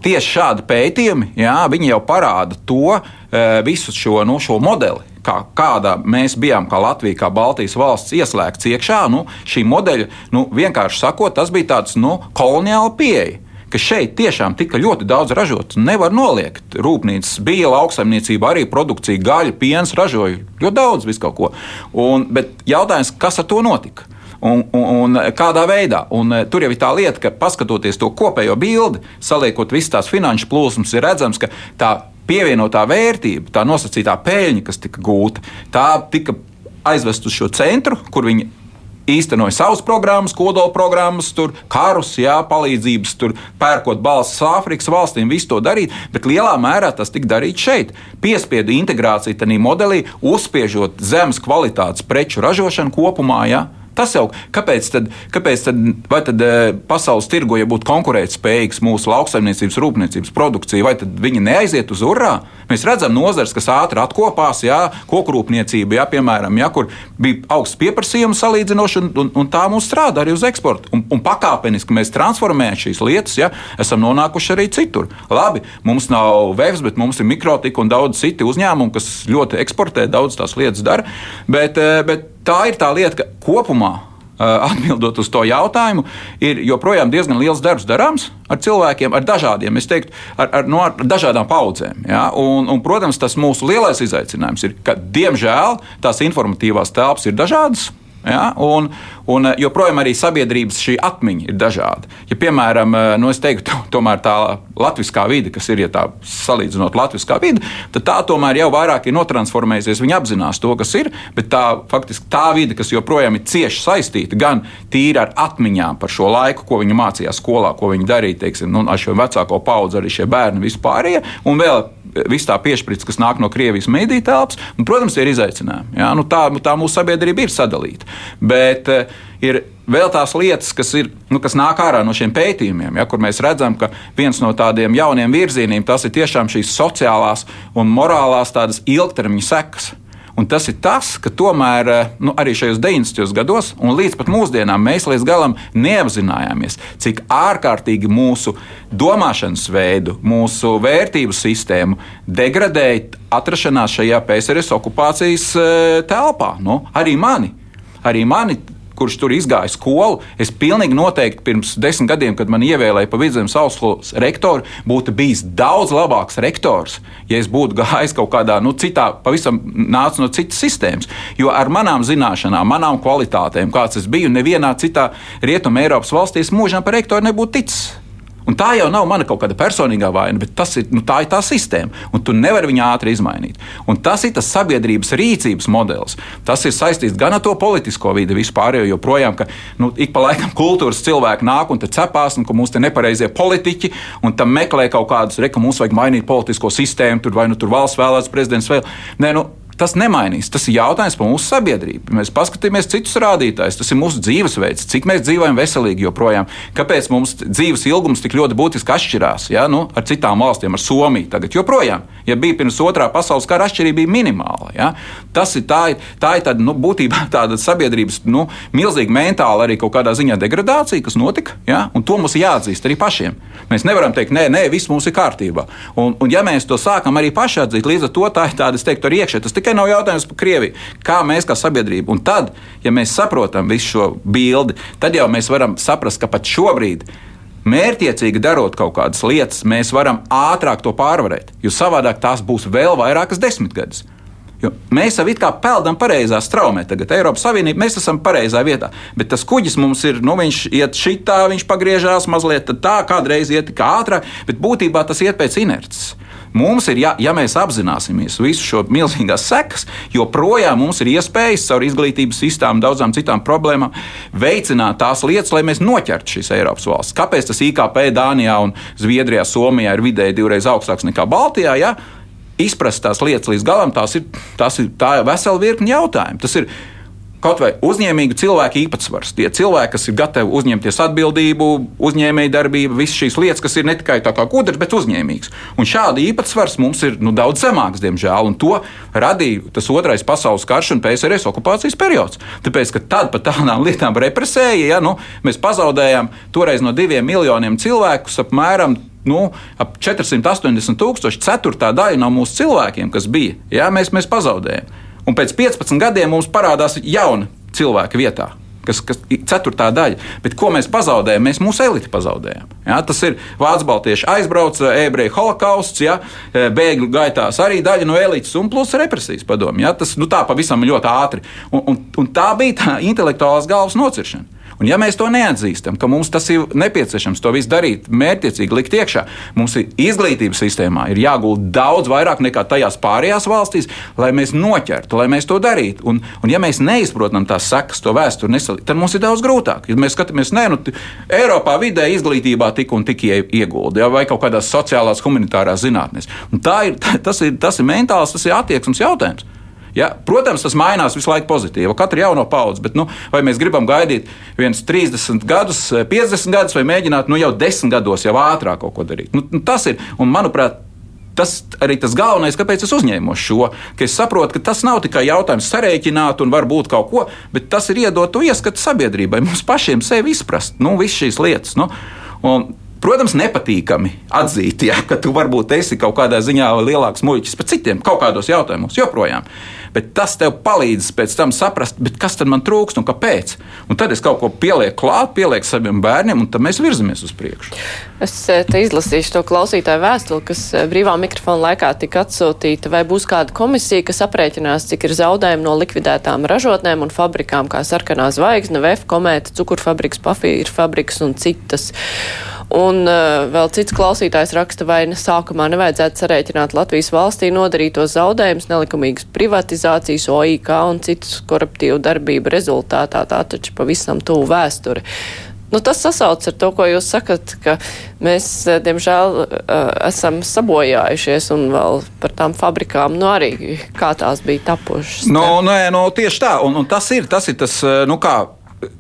tieši šādi pētījumi, jā, jau parāda to e, visu šo, nu, šo modeli. Kā, kādā mēs bijām, kā Latvija, kā Baltijas valsts ieslēgts iekšā, nu, šī modeļa, nu, vienkārši sakot, tas bija tāds nu, koloniāla pieeja ka šeit tiešām tika ļoti daudz ražots. Nevar noliegt. Rūpnīcas bija lauksaimniecība, arī produkcija, gaļa, piens ražoja ļoti daudz visu kaut ko. Un, bet jautājums, kas ar to notika? Un, un, un kādā veidā. Un, e, tur jau ir tā lieta, ka paskatoties to kopējo bildi, saliekot visas tās finanšu plūsmas, ir redzams, ka tā pievienotā vērtība, tā nosacītā peļņa, kas tika gūta, tā tika aizvest uz šo centru, kur viņi īstenoja savas programmas, kodola programmas, tur karus, jā, palīdzības, tur pērkot balsis Āfrikas valstīm, visu to darīt, bet lielā mērā tas tika darīts šeit. Piespiedu integrāciju tajā modelī, uzspiežot zemes kvalitātes preču ražošanu kopumā. Jā. Tas jau kāpēc tad, kāpēc tad, tad eh, pasaules tirgo, ja būtu konkurētspējīgs mūsu lauksaimniecības, rūpniecības produkcija, vai tad viņi neaiziet uz urā? Mēs redzam nozars, kas ātri atkopās, jā, kokrūpniecība, jā, piemēram, jā, kur bija augsts pieprasījums salīdzinoši, un, un, un tā mums strādā arī uz eksportu. Un, un pakāpeniski mēs transformējam šīs lietas, jā, esam nonākuši arī citur. Labi, mums nav vefs, bet mums ir mikrotika un daudz citi uzņēmumi, kas ļoti eksportē, daudz tās lietas dara. Bet, eh, bet tā ir tā lieta, ka kopumā. Atbildot uz to jautājumu, ir joprojām diezgan liels darbs darāms ar cilvēkiem, ar dažādiem, es teiktu, ar, ar, no, ar dažādām paudzēm. Ja? Un, un, protams, tas mūsu lielais izaicinājums ir, ka, diemžēl, tās informatīvās telpas ir dažādas. Ja? Un, un eh, joprojām arī sabiedrības šī atmiņa ir dažāda. Ja, piemēram, eh, nu, teiktu, tomēr tā latviskā vide, kas ir, ja tā salīdzinot latviskā vide, tad tā tomēr jau vairāk ir notransformējusies. Viņi apzinās to, kas ir, bet tā faktiski tā vide, kas joprojām ir cieši saistīta gan tīri ar atmiņām par šo laiku, ko viņi mācījās skolā, ko viņi darīja, teiksim, nu, ar šo vecāko paudzi, arī šie bērni vispārējie, un vēl viss tā piešķirts, kas nāk no Krievijas mediju telpas, un, protams, ir izaicinājumi. Ja? Nu, tā, tā mūsu sabiedrība ir sadalīta. Bet uh, ir vēl tās lietas, kas, ir, nu, kas nāk ārā no šiem pētījumiem, ja, kur mēs redzam, ka viens no tādiem jauniem virzieniem tas ir tiešām šīs sociālās un morālās ilgtermiņa sekas. Un tas ir tas, ka tomēr eh, nu, arī šajos 90. gados, un līdz pat mūsdienām, mēs līdz galam neapzinājāmies, cik ārkārtīgi mūsu domāšanas veidu, mūsu vērtību sistēmu degradēja atrašanās šajā PSRS okupācijas eh, telpā. Nu, arī mani. Arī mani kurš tur izgāja skolu, es pilnīgi noteikti pirms desmit gadiem, kad man ievēlēja pa vidzemes augstskolas rektoru, būtu bijis daudz labāks rektors, ja es būtu gājis kaut kādā nu, citā, pavisam nācis no citas sistēmas. Jo ar manām zināšanām, manām kvalitātēm, kāds es biju, nevienā citā Rietumē Eiropas valstī, mūžām par rektoru nebūtu ticis. Un tā jau nav mana kaut kāda personīgā vaina, bet ir, nu, tā ir tā sistēma. Un tu nevari viņu ātri izmainīt. Un tas ir tas sabiedrības rīcības modelis. Tas ir saistīts gan ar to politisko vidi vispār, jo joprojām, ka nu, ik pa laikam kultūras cilvēki nāk un cepās, un ka te nepareizie politiķi, un tam meklē kaut kādus, re, ka mums vajag mainīt politisko sistēmu, tur vai nu tur valsts vēlēts prezidents vēl. Nē, nu, tas nemainīs. Tas ir jautājums par mūsu sabiedrību. Mēs paskatāmies citus rādītājus. Tas ir mūsu dzīvesveids, cik mēs dzīvojam veselīgi joprojām. Kāpēc mums dzīves ilgums tik ļoti būtiski atšķirās ja? nu, ar citām valstīm, ar Somiju tagad joprojām. Ja bija pirms otrā pasaules kara, atšķirība bija minimāla. Ja? Tas ir tā, tā ir tāda, nu, būtībā <laughs> tāda sabiedrības nu, milzīga mentāla arī kaut kādā ziņā degradācija, kas notika. Ja? Un to mums jāatzīst arī pašiem. Mēs nevaram teikt, nē, nē, viss mums ir kārtībā. Un, un ja mēs to sākam arī paši atzīt, līdz ar to tā ir tāda, es teiktu, arī iekšē. Tas tikai nav jautājums par Krieviju. Kā mēs kā sabiedrība, un tad, ja mēs saprotam visu šo bildi, tad jau mēs varam saprast, ka pat šobrīd mērķiecīgi darot kaut kādas lietas, mēs varam ātrāk to pārvarēt. Jo savādāk tās būs vēl vairākas desmitgades. Jo mēs jau kā peldam pareizā straumē, tagad Eiropas Savienība, mēs esam pareizā vietā. Bet tas kuģis mums ir, nu, viņš iet šitā, viņš pagriežās mazliet tā, kādreiz iet kā ātrāk, bet būtībā tas iet pēc inerces. Mums ir, ja, ja mēs apzināmies visu šo milzīgās sekas, joprojām mums ir iespējas caur izglītības sistēmu, daudzām citām problēmām veicināt tās lietas, lai mēs noķertu šīs Eiropas valsts. Kāpēc tas IKP Dānijā un Zviedrijā, Somijā ir vidēji divreiz augstāks nekā Baltijā? Ja? Izprast tās lietas līdz galam, tās ir, tās ir tā vesela virkni jautājumu. Tas ir kaut vai uzņēmīgu cilvēku īpatsvars. Tie cilvēki, kas ir gatavi uzņemties atbildību, uzņēmējdarbību, visas šīs lietas, kas ir ne tikai tā kā gudrs, bet uzņēmīgs. Un šāda īpatsvars mums ir nu, daudz zemāks, diemžēl, un to radīja tas otrais pasaules karš un PSRS okupācijas periods. Tāpēc, ka tad par tādām <laughs> lietām represēja, ja nu, mēs pazaudējām toreiz no diviem miljoniem cilvēkus apmēram nu, ap 480 tūkstoši, ceturtā daļa no mūsu cilvēkiem, kas bija, jā, mēs, mēs pazaudējām. Un pēc 15 gadiem mums parādās jauna cilvēka vietā. Kas, kas ir ceturtā daļa. Bet ko mēs pazaudējam? Mēs mūsu eliti pazaudējam. Ja? Tas ir Vācu baltieši aizbrauca, ebreju holokausts, ja? bēgļu gaitās arī daļa no elites un plus represijas padomu. Ja? Tas nu, tā pavisam ļoti ātri. Un, un, un tā bija tā intelektuālās galvas nociršana. Un ja mēs to neatzīstam, ka mums tas ir nepieciešams to visu darīt, mērķiecīgi likt iekšā, mums ir izglītības sistēmā ir jāgulda daudz vairāk nekā tajās pārējās valstīs, lai mēs noķertu, lai mēs to darītu. Un, un ja mēs neizprotam tās sekas, to vēsturi nesalīdzinām, tad mums ir daudz grūtāk. Ja mēs skatāmies, nē, nu, Eiropā vidē izglītībā tik un tik iegulda, ja, vai kaut kādās sociālās, humanitārās zinātnēs. Un tā ir, tas ir, tas ir mentāls, tas ir attieksmes jautājums. Ja? Protams, tas mainās visu laiku pozitīvi, katru jauno paudzi, bet nu, vai mēs gribam gaidīt viens 30 gadus, 50 gadus, vai mēģināt nu, jau 10 gados jau ātrāk kaut ko darīt? Nu, nu tas ir, un manuprāt, tas arī tas galvenais, kāpēc es uzņēmos šo. Es saprotu, ka tas nav tikai jautājums sarēķināt un varbūt kaut ko, bet tas ir iedot to ieskatu sabiedrībai, mums pašiem sevi izprast, nu, visas šīs lietas. Nu. Un, Protams, nepatīkami atzīt, ja, ka tu varbūt esi kaut kādā ziņā lielāks muļķis par citiem kaut kādos jautājumos joprojām bet tas tev palīdz pēc tam saprast, kas tad man trūkst un kāpēc. Un tad es kaut ko pielieku klāt, pielieku saviem bērniem, un tad mēs virzamies uz priekšu. Es eh, te izlasīšu to klausītāju vēstuli, kas eh, brīvā mikrofona laikā tika atsūtīta. Vai būs kāda komisija, kas aprēķinās, cik ir zaudējumi no likvidētām ražotnēm un fabrikām, kā sarkanā zvaigzne, VF, komēta, cukurfabriks, pafīra fabriks un citas? Un uh, vēl cits klausītājs raksta, vai ne sākumā nevajadzētu sarēķināt Latvijas valstī nodarītos zaudējumus nelikumīgas privatizācijas, OIK un citus koruptīvu darbību rezultātā. Tā taču pavisam tuvu vēsture. Nu, tas sasauc ar to, ko jūs sakat, ka mēs, eh, diemžēl, uh, esam sabojājušies un vēl par tām fabrikām, nu arī kā tās bija tapušas. No, nu, nē, no, tieši tā, un, un tas ir tas, ir tas nu kā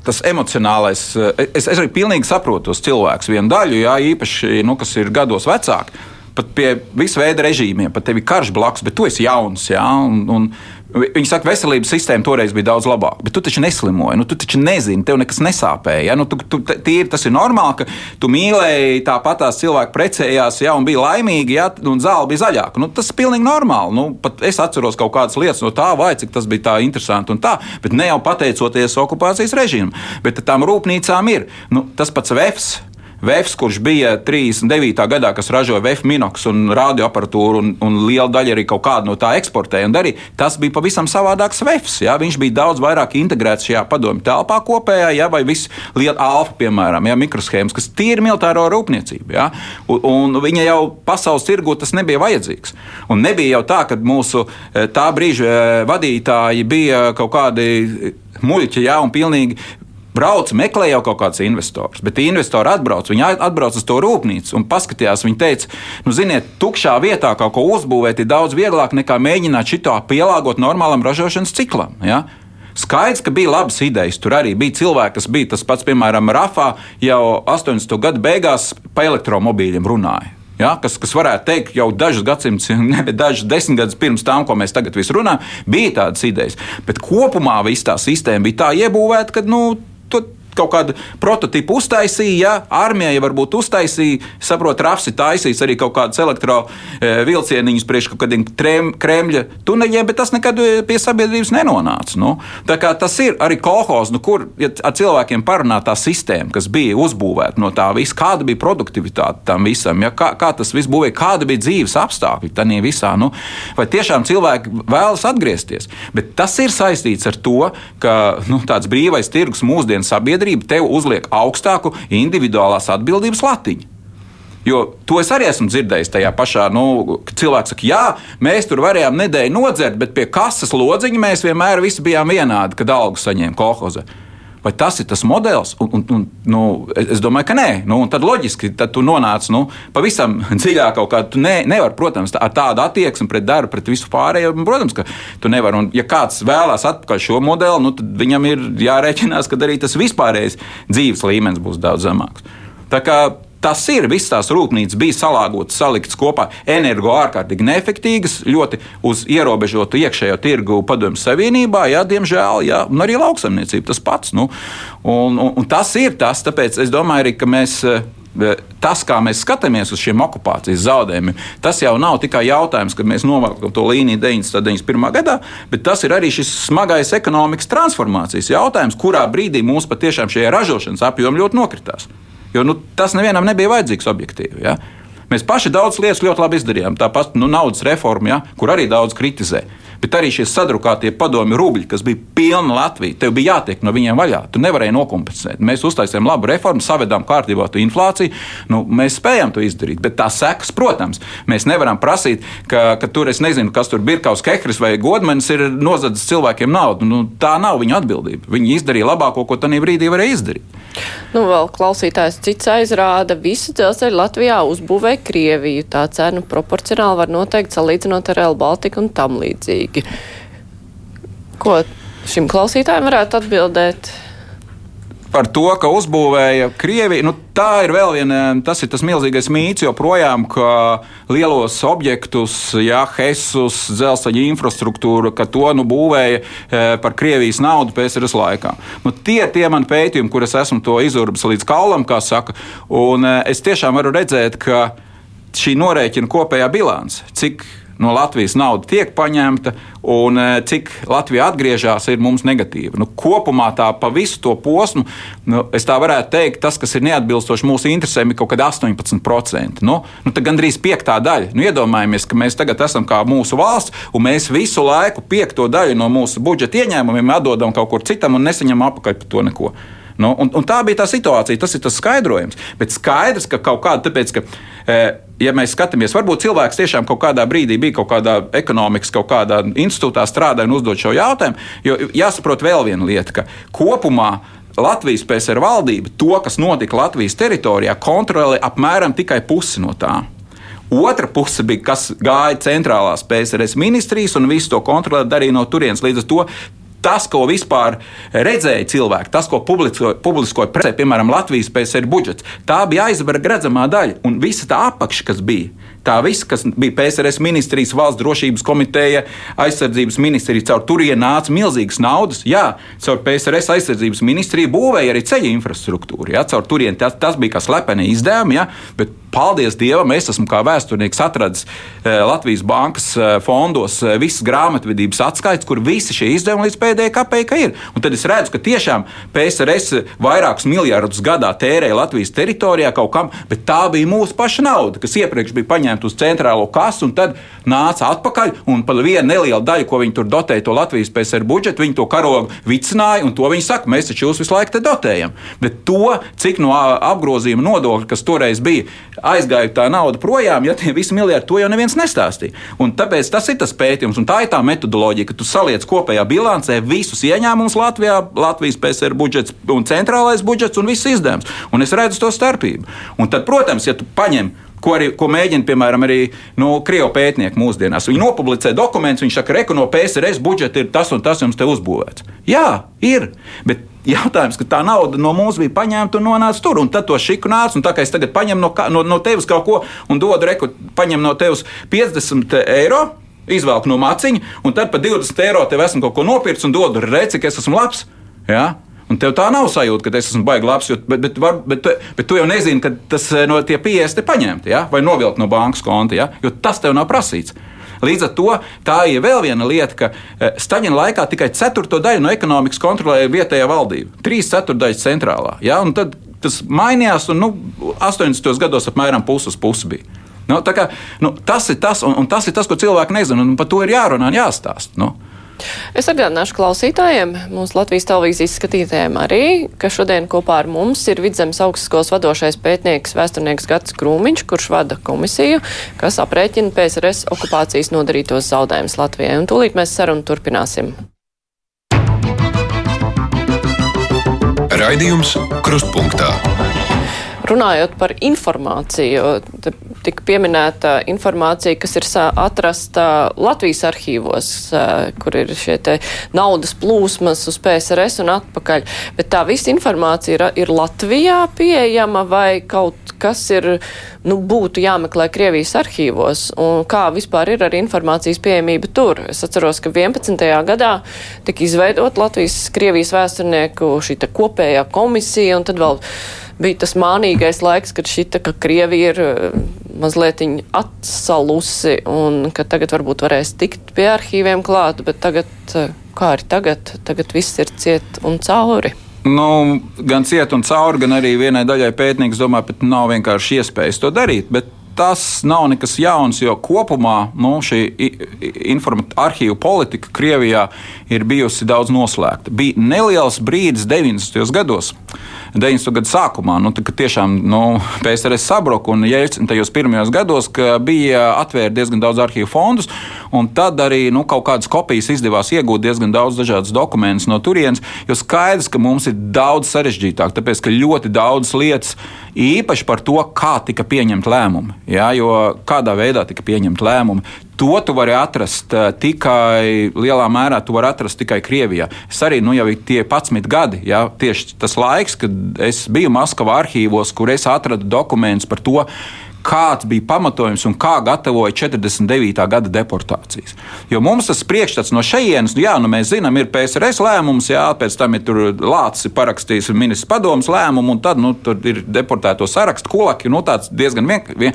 tas emocionālais, eh, es, es arī pilnīgi saprotu tos cilvēkus. Vienu daļu, jā, īpaši, nu, kas ir gados vecāki, pat pie visu veidu režīmiem, pat tev ir karš blakus, bet tu esi jauns. Jā, un, un, Viņi saka, veselības sistēma toreiz bija daudz labāka, bet tu taču neslimoji. Nu, tu taču nezini, tev nekas nesāpēja. Ja? Nu, tu, tu, tīri, tas ir normāli, ka tu mīlēji, tāpat tās cilvēki precējās, ja, un bija laimīgi, ja, un zāle bija zaļāka. Nu, tas ir pilnīgi normāli. Nu, es atceros kaut kādas lietas no tā, vai cik tas bija tā interesanti un tā, bet ne jau pateicoties okupācijas režīmam, bet tām rūpnīcām ir. Nu, tas pats VEFS Vēfs, kurš bija 39. gadā, kas ražoja VF minoks un radioaparatūru, un, un liela daļa arī kaut kādu no tā eksportēja un darīja, tas bija pavisam savādāks VFs. Ja? Viņš bija daudz vairāk integrēts šajā padomju telpā kopējā, ja? vai viss liela alfa, piemēram, ja? mikroshēmas, kas tīri militāro rūpniecību. Ja? Un, un viņa jau pasaules tirgu tas nebija vajadzīgs. Un nebija jau tā, ka mūsu eh, tā brīža eh, vadītāji bija kaut kādi muļķi, jā, un pilnīgi brauc, meklē jau kaut kāds investors. Bet investori atbrauc, viņi atbrauc uz to rūpnīcu un paskatījās. Viņi teica, nu, ziniet, tukšā vietā kaut ko uzbūvēt ir daudz vieglāk nekā mēģināt šito pielāgot normālam ražošanas ciklam. Ja? Skaidrs, ka bija labas idejas. Tur arī bija cilvēki, kas bija tas pats, piemēram, Rafā jau 80. gadu beigās pa elektromobīļiem runāja. Ja, kas, kas varētu teikt, jau dažus gadsimtus, <laughs> ne dažus desmit gadus pirms tam, ko mēs tagad runājam, bija tādas idejas. Bet kopumā viss tā sistēma bija tā iebūvēta, ka nu, to kaut kādu prototipu uztaisīja, ja, armijai varbūt uztaisīja, saprot, Rafs ir taisījis arī kaut kādus elektrovilcieniņus e, priekš kaut kādiem Kremļa tuneļiem, bet tas nekad e, pie sabiedrības nenonāca. Nu. Tā kā tas ir arī kolhoz, nu, kur ja ar cilvēkiem parunā tā sistēma, kas bija uzbūvēta no tā visa, kāda bija produktivitāte tam visam, ja, kā, kā tas viss būvēja, kāda bija dzīves apstākļi tajā visā. Nu, vai tiešām cilvēki vēlas atgriezties? Bet tas ir saistīts ar to, ka nu, tāds brīvais tirgus mūsdienu sabiedrība sabiedrība tev uzliek augstāku individuālās atbildības latiņu. Jo to es arī esmu dzirdējis tajā pašā. Nu, cilvēks saka, jā, mēs tur varējām nedēļu nodzert, bet pie kases lodziņa mēs vienmēr visi bijām vienādi, kad algu saņēma kolhoze. Vai tas ir tas modelis? Un, un, un, nu, es domāju, ka nē. Nu, tad loģiski, tad tu nonāc nu, pavisam <laughs> dziļāk kaut kādā. Tu ne, nevari, protams, tā, ar tādu attieksmi pret darbu, pret visu pārējo. Protams, ka tu nevari. Un, ja kāds vēlās atpakaļ šo modeli, nu, tad viņam ir jārēķinās, ka arī tas vispārējais dzīves līmenis būs daudz zemāks. Tā kā Tas ir, visas tās rūpnīcas bija salāgotas, saliktas kopā, energo ārkārtīgi neefektīgas, ļoti uz ierobežotu iekšējo tirgu padomju savienībā, jā, diemžēl, jā, un arī lauksaimniecība tas pats. Nu, un, un, un tas ir tas, tāpēc es domāju, arī, ka mēs eh, tas, kā mēs skatāmies uz šiem okupācijas zaudējumiem, tas jau nav tikai jautājums, kad mēs novelkam to līniju 91. gadā, bet tas ir arī šis smagais ekonomikas transformācijas jautājums, kurā brīdī mums patiešām šie ražošanas apjomi ļoti nokritās. Jo nu, tas nevienam nebija vajadzīgs objektīvi. Ja? Mēs paši daudz lietas ļoti labi izdarījām. Tāpat nu, naudas reforma, ja, kur arī daudz kritizē. Bet arī šie sadrukātie padomju rubļi, kas bija pilni Latvijā, tev bija jātiek no viņiem vaļā. Tu nevarēji nokompensēt. Mēs uztaisījām labu reformu, savedām kārtībā to inflāciju. Nu, mēs spējām to izdarīt. Bet tā sekas, protams, mēs nevaram prasīt, ka, ka tur es nezinu, kas tur bija Birkaus Kehris vai Godmanis ir nozadzis cilvēkiem naudu. Nu, tā nav viņa atbildība. Viņi izdarīja labāko, ko tajā brīdī varēja izdarīt. Nu, vēl klausītājs cits aizrāda, visu dzelzceļu Latvijā uzbūvē Krieviju. Tā cena proporcionāli var noteikt salīdzinot ar Real Baltica un tam līdzīgi. Ko šim klausītājam varētu atbildēt? par to, ka uzbūvēja Krieviju. Nu, tā ir vēl viena, tas ir tas milzīgais mīts joprojām, ka lielos objektus, ja Hesus, dzelzceļa infrastruktūra, ka to nu būvēja e, par Krievijas naudu PSRS laikā. Nu, tie tie mani pētījumi, kur es esmu to izurbis līdz kaulam, kā saka, un e, es tiešām varu redzēt, ka šī norēķina kopējā bilance, cik no Latvijas nauda tiek paņemta un e, cik Latvija atgriežas, ir mums negatīva. Nu, kopumā tā pa visu to posmu, nu, es tā varētu teikt, tas, kas ir neatbilstoši mūsu interesēm, ir kaut kāda 18%. Nu, nu, tad gandrīz piektā daļa. Nu, iedomājamies, ka mēs tagad esam kā mūsu valsts, un mēs visu laiku piekto daļu no mūsu budžeta ieņēmumiem atdodam kaut kur citam un nesaņemam apakaļ par to neko. Nu, un, un tā bija tā situācija, tas ir tas skaidrojums. Bet skaidrs, ka kaut kāda, tāpēc, ka, e, ja mēs skatāmies, varbūt cilvēks tiešām kaut kādā brīdī bija kaut kādā ekonomikas, kaut kādā institūtā strādāja un uzdod šo jautājumu. Jo jāsaprot vēl viena lieta, ka kopumā Latvijas PSR valdība to, kas notika Latvijas teritorijā, kontrolē apmēram tikai pusi no tā. Otra puse bija, kas gāja centrālās PSRS ministrijas un visu to kontrolē darīja no turienes. Līdz ar to tas, ko vispār redzēja cilvēki, tas, ko publiskoja, publiskoja presē, piemēram, Latvijas PSR budžets, tā bija aizvarga redzamā daļa. Un visa tā apakša, kas bija, tā viss, kas bija PSRS ministrijas, valsts drošības komiteja, aizsardzības ministrija, caur turieni nāca milzīgas naudas. Jā, caur PSRS aizsardzības ministriju būvēja arī ceļu infrastruktūru. Jā, caur turieni tas, tas bija kā slepeni izdevumi, jā, bet paldies Dievam, es esmu kā vēsturnieks atradis eh, Latvijas bankas eh, fondos eh, visas grāmatvedības atskaites, kur visi šie izdevumi līdz pēdējai kapeikai ir. Un tad es redzu, ka tiešām PSRS vairākus miljardus gadā tērēja Latvijas teritorijā kaut kam, bet tā bija mūsu paša nauda, kas iepriekš bija paņemta uz centrālo kasu un tad nāca atpakaļ un par vienu nelielu daļu, ko viņi tur dotēja to Latvijas PSR budžetu, viņi to karogu vicināja un to viņi saka, mēs taču jūs visu laiku te dotējam. Bet to, cik no apgrozījuma nodokļa, kas toreiz bija, aizgāja tā nauda projām, ja tie visi miljardi to jau neviens nestāstīja. Un tāpēc tas ir tas pētījums, un tā ir tā metodoloģija, ka tu saliec kopējā bilancē visus ieņēmumus Latvijā, Latvijas PSR budžets un centrālais budžets un viss izdevums. Un es redzu to starpību. Un tad, protams, ja tu paņem ko, arī, ko mēģina, piemēram, arī nu, krievu pētnieki mūsdienās. Viņi nopublicē dokumentus, viņi saka, ka no PSRS budžeta ir tas un tas jums te uzbūvēts. Jā, ir. Bet Jautājums, ka tā nauda no mums bija paņemta un nonāca tur, un tad to šiku nāca. Tā kā es tagad paņemu no, no, no tevis kaut ko un dodu reku, paņem no tevis 50 eiro. Izvelku no maciņa, un tad par 20 eiro tev esmu kaut ko nopircis un dodu reci, ka es esmu labs. Ja? Un tev tā nav sajūta, ka es esmu baigts labs, jo, bet, bet, var, bet, bet tu jau nezini, ka tas eh, no tie 50 ir paņemti ja? vai novilkt no bankas konta, ja? jo tas tev nav prasīts. Līdz ar to tā ir vēl viena lieta, ka eh, Staļina laikā tikai ceturto daļu no ekonomikas kontrolēja vietējā valdība, trīs ceturdaļas centrālā. Ja? Un tad tas mainījās, un nu, 80. gados apmēram puses pusi bija. Nu, kā, nu, tas, ir tas, un, un tas ir tas, ko cilvēki nezina, un par to ir jārunā un jāstāsta. Nu. Es atgādināšu klausītājiem, mūsu Latvijas televīzijas skatītājiem arī, ka šodien kopā ar mums ir Vidzemes augstskolas vadošais pētnieks vēsturnieks Gats Krūmiņš, kurš vada komisiju, kas aprēķina PSRS okupācijas nodarītos zaudējumus Latvijai. Un tūlīt mēs sarunu turpināsim. Raidījums Krustpunktā. Runājot par informāciju, tika pieminēta informācija, kas ir atrasta Latvijas arhīvos, kur ir šie naudas plūsmas uz PSRS un atpakaļ. Bet tā visa informācija ir, ir Latvijā pieejama vai kaut kas ir, nu, būtu jāmeklē Krievijas arhīvos un kā vispār ir ar informācijas pieejamību tur. Es atceros, ka 11. gadā tika izveidot Latvijas-Krievijas vēsturnieku šī kopējā komisija un tad vēl bija tas mānīgais laiks, kad šita, ka Krievija ir eh, mazliet atsalusi un ka tagad varbūt varēs tikt pie arhīviem klāt, bet tagad, eh, kā ir tagad, tagad viss ir ciet un cauri. Nu, gan ciet un cauri, gan arī vienai daļai pētnieks domā, ka nav vienkārši iespējas to darīt. Bet tas nav nekas jauns, jo kopumā nu, šī arhīvu politika Krievijā ir bijusi daudz noslēgta. Bija neliels brīdis 90. gados 90. gadu sākumā, nu, kad tiešām nu, PSRS sabruka un Jēlcina tajos pirmajos gados, bija atvērt diezgan daudz arhīvu fondus, un tad arī nu, kaut kādas kopijas izdevās iegūt diezgan daudz dažādas dokumentus no turienes, jo skaidrs, ka mums ir daudz sarežģītāk, tāpēc, ka ļoti daudz lietas īpaši par to, kā tika pieņemti lēmumi, jā, jo kādā veidā tika pieņemti lēmumi, To tu vari atrast uh, tikai lielā mērā, tu vari atrast tikai Krievijā. Es arī nu, jau tie 11 gadi, ja, tieši tas laiks, kad es biju Maskavā arhīvos, kur es atradu dokumentus par to, kāds bija pamatojums un kā gatavoja 49. gada deportācijas. Jo mums tas priekšstats no šejienes, nu, jā, nu mēs zinām, ir PSRS lēmums, jā, pēc tam ir Lācis parakstījis ministrs padomus lēmumu, un tad nu, ir deportēto sarakstu kolaki, nu tāds diezgan vienkārši.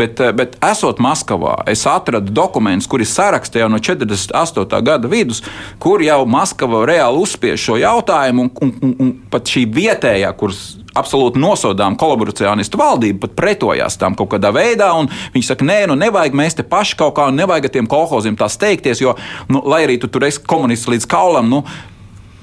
Bet, bet esot Maskavā, es atradu dokumentus, kuri saraksta jau no 48. gada vidus, kur jau Maskava reāli uzspiež šo jautājumu, un, un, un, un pat šī vietējā, kuras absolūti nosodām kolaboracionistu valdību, pat pretojās tam kaut kādā veidā. Viņi saka, nē, nu nevajag mēs te paši kaut kā, nevajag tiem kolhoziem tā steigties, jo, nu, lai arī tu tur esi komunists līdz kaulam, nu,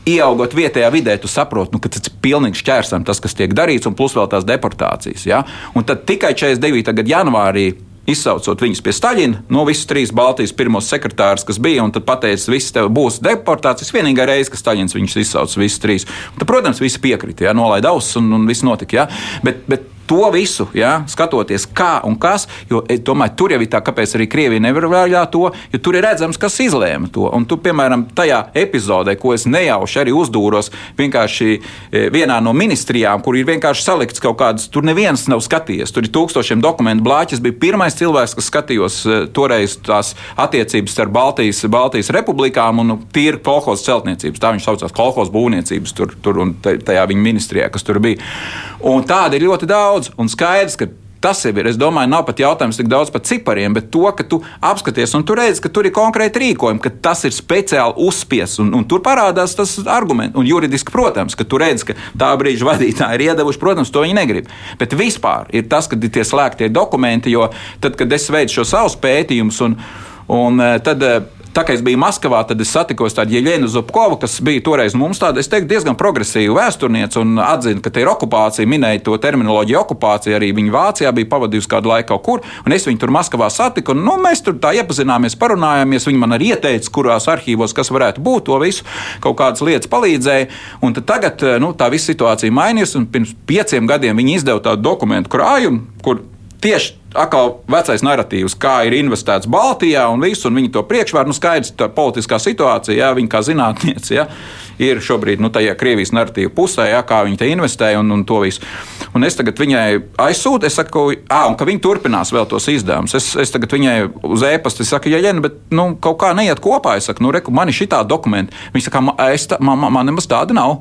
Ieaugot vietējā vidē, tu saproti, nu, ka tas ir pilnīgi šķērsam, tas, kas tiek darīts, un plus vēl tās deportācijas. Ja? Un tad tikai 49. gada janvārī izsaucot viņus pie Staļina, no visas trīs Baltijas pirmos sekretārus, kas bija, un tad pateica, viss tev būs deportācijas. Vienīgā reize, kad Staļins viņus izsauca visus trīs. Un tad, protams, visi piekrita, ja, nolaida ausis un, un viss notika. Ja. Bet, bet to visu, ja, skatoties, kā un kas, jo domāju, tur jau ir tā, kāpēc arī Krievija nevar vēļāt to, jo tur ir redzams, kas izlēma to. Un tu, piemēram, tajā epizodē, ko es nejauši arī uzdūros, vienkārši e, vienā no ministrijām, kur ir vienkārši salikts kaut kādas, tur neviens nav skatījies. Tur ir tūkstošiem dokumentu blāķis. Bija pirmais cilvēks, kas skatījos e, toreiz tās attiecības starp Baltijas, Baltijas republikām un tīri kolhoz celtniecības. Tā viņš saucās kolhoz būvniecības tur, tur un tajā viņa ministrijā, kas tur bija. Un tāda ir ļoti daudz. Un skaidrs, ka Tas jau ir. Es domāju, nav pat jautājums tik daudz par cipariem, bet to, ka tu apskaties un tu redzi, ka tur ir konkrēti rīkojumi, ka tas ir speciāli uzspiests. Un, un tur parādās tas arguments. Un juridiski, protams, ka tu redzi, ka tā brīža vadītāji ir iedevuši, protams, to viņi negrib. Bet vispār ir tas, ka ir tie slēgtie dokumenti, jo tad, kad es veicu šo savus pētījumus, un, un eh, tad eh, Tā kā es biju Maskavā, tad es satikos tādu Jeļenu Zubkovu, kas bija toreiz mums tāda, es teiktu, diezgan progresīva vēsturniece un atzina, ka te ir okupācija, minēja to terminoloģiju okupācija, arī viņa Vācijā bija pavadījusi kādu laiku kaut kur, un es viņu tur Maskavā satiku, un nu, mēs tur tā iepazināmies, parunājāmies, viņi man arī ieteica, kurās arhīvos kas varētu būt, to visu kaut kādas lietas palīdzēja, un tagad nu, tā visa situācija mainījās, un pirms pieciem gadiem viņi izdeva tādu dokumentu krājumu, kur tieši atkal vecais narratīvs, kā ir investēts Baltijā un viss, un viņi to priekšvēr, nu skaidrs, tā politiskā situācija, jā, viņi kā zinātnieci, jā, ir šobrīd, nu, tajā Krievijas narratīva pusē, jā, kā viņi te investē un, un to visu. Un es tagad viņai aizsūtu, es saku, ah, un ka viņi turpinās vēl tos izdevumus. Es, es tagad viņai uz e-pasta saku, ja, ja, bet, nu, kaut kā neiet kopā. Es saku, nu, reku, man ir šī tā dokumenta. Viņa saka, man, man, man nemaz tāda nav.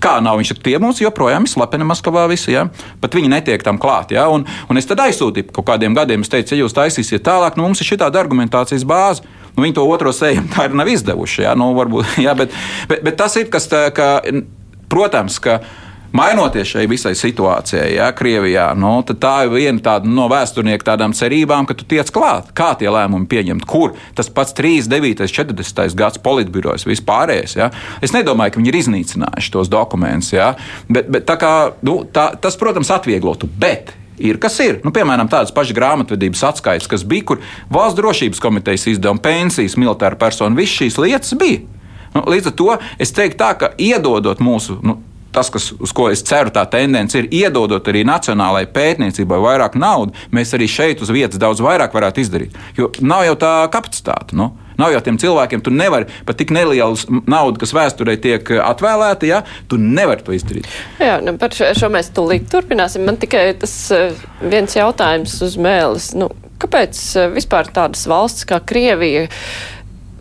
Kā nav viņš tie mums joprojām ir slepeni Maskavā visi, ja? pat viņi netiek tam klāt. Ja? Un, un es tad aizsūtīju kaut kādiem gadiem, es teicu, ja jūs taisīsiet tālāk, nu mums ir šī tāda argumentācijas bāze. Nu, viņi to otro sējumu tā ir nav izdevuši. Ja? Nu, varbūt, <laughs> ja? bet, bet, bet tas ir kas, tā, ka, protams, ka Mainoties šai visai situācijai, ja, Krievijā, nu, tā ir viena tāda no vēsturnieku tādām cerībām, ka tu tiec klāt. Kā tie lēmumi pieņemt, kur tas pats 39. 40. gads politbirojas vispārējais. Ja. Es nedomāju, ka viņi ir iznīcinājuši tos dokumentus, ja. bet, bet kā, nu, tā, tas, protams, atvieglotu. Bet ir kas ir. Nu, piemēram, tādas pašas grāmatvedības atskaites, kas bija, kur valsts drošības komitejas izdevuma pensijas, militāra persona, visas šīs lietas bija. Nu, līdz ar to es teiktu, tā, ka iedodot mūsu nu, tas, kas, uz ko es ceru, tā tendence ir iedodot arī nacionālajai pētniecībai vairāk naudas, mēs arī šeit uz vietas daudz vairāk varētu izdarīt. Jo nav jau tā kapacitāte. Nu? Nav jau tiem cilvēkiem, tu nevari pat tik nelielu naudu, kas vēsturē tiek atvēlēta, ja tu nevari to izdarīt. Jā, nu, par šo, šo mēs tūlīt turpināsim. Man tikai tas eh, viens jautājums uz mēles. Nu, kāpēc eh, vispār tādas valsts kā Krievija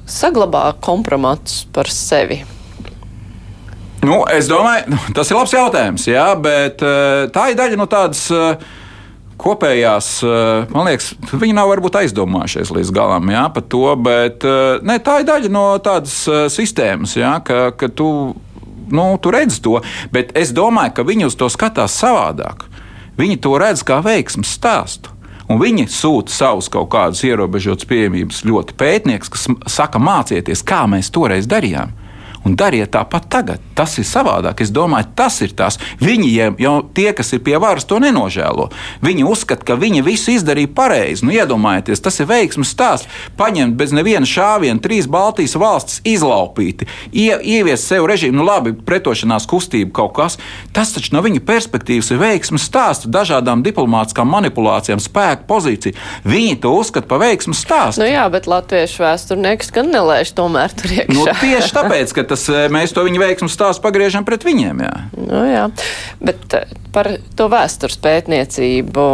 saglabā kompromatus par sevi? Nu, es domāju, nu, tas ir labs jautājums, jā, bet eh, tā ir daļa no tādas eh, kopējās, eh, man liekas, viņi nav varbūt aizdomājušies līdz galam jā, par to, bet ne, tā ir daļa no tādas sistēmas, jā, ka, ka tu, nu, tu redz to, bet es domāju, ka viņi uz to skatās savādāk. Viņi to redz kā veiksmes stāstu. Un viņi sūta savus kaut kādus ierobežotus pieejamības ļoti pētniekus, kas saka, mācieties, kā mēs toreiz darījām un dariet tāpat tagad. Tas ir savādāk. Es domāju, tas ir tas. Viņi jau tie, kas ir pie varas, to nenožēlo. Viņi uzskata, ka viņi visu izdarīja pareizi. Nu, iedomājieties, tas ir veiksmes stāsts. Paņemt bez neviena šāviena trīs Baltijas valstis, izlaupīti, ie, ieviest sev režīmu, nu labi, pretošanās kustība kaut kas. Tas taču no viņa perspektīvas ir veiksmes stāsts dažādām diplomātiskām manipulācijām, spēku pozīciju. Viņi to uzskata par veiksmes stāstu. Nu jā, bet latviešu vēsturnieks gan nelēš tomēr tur iekšā. Nu, tieši tāpēc, ka tas, eh, mēs to viņu veiksmu stāstu pagriežam pret viņiem. Jā. Nu, jā. Bet eh, par to vēstures pētniecību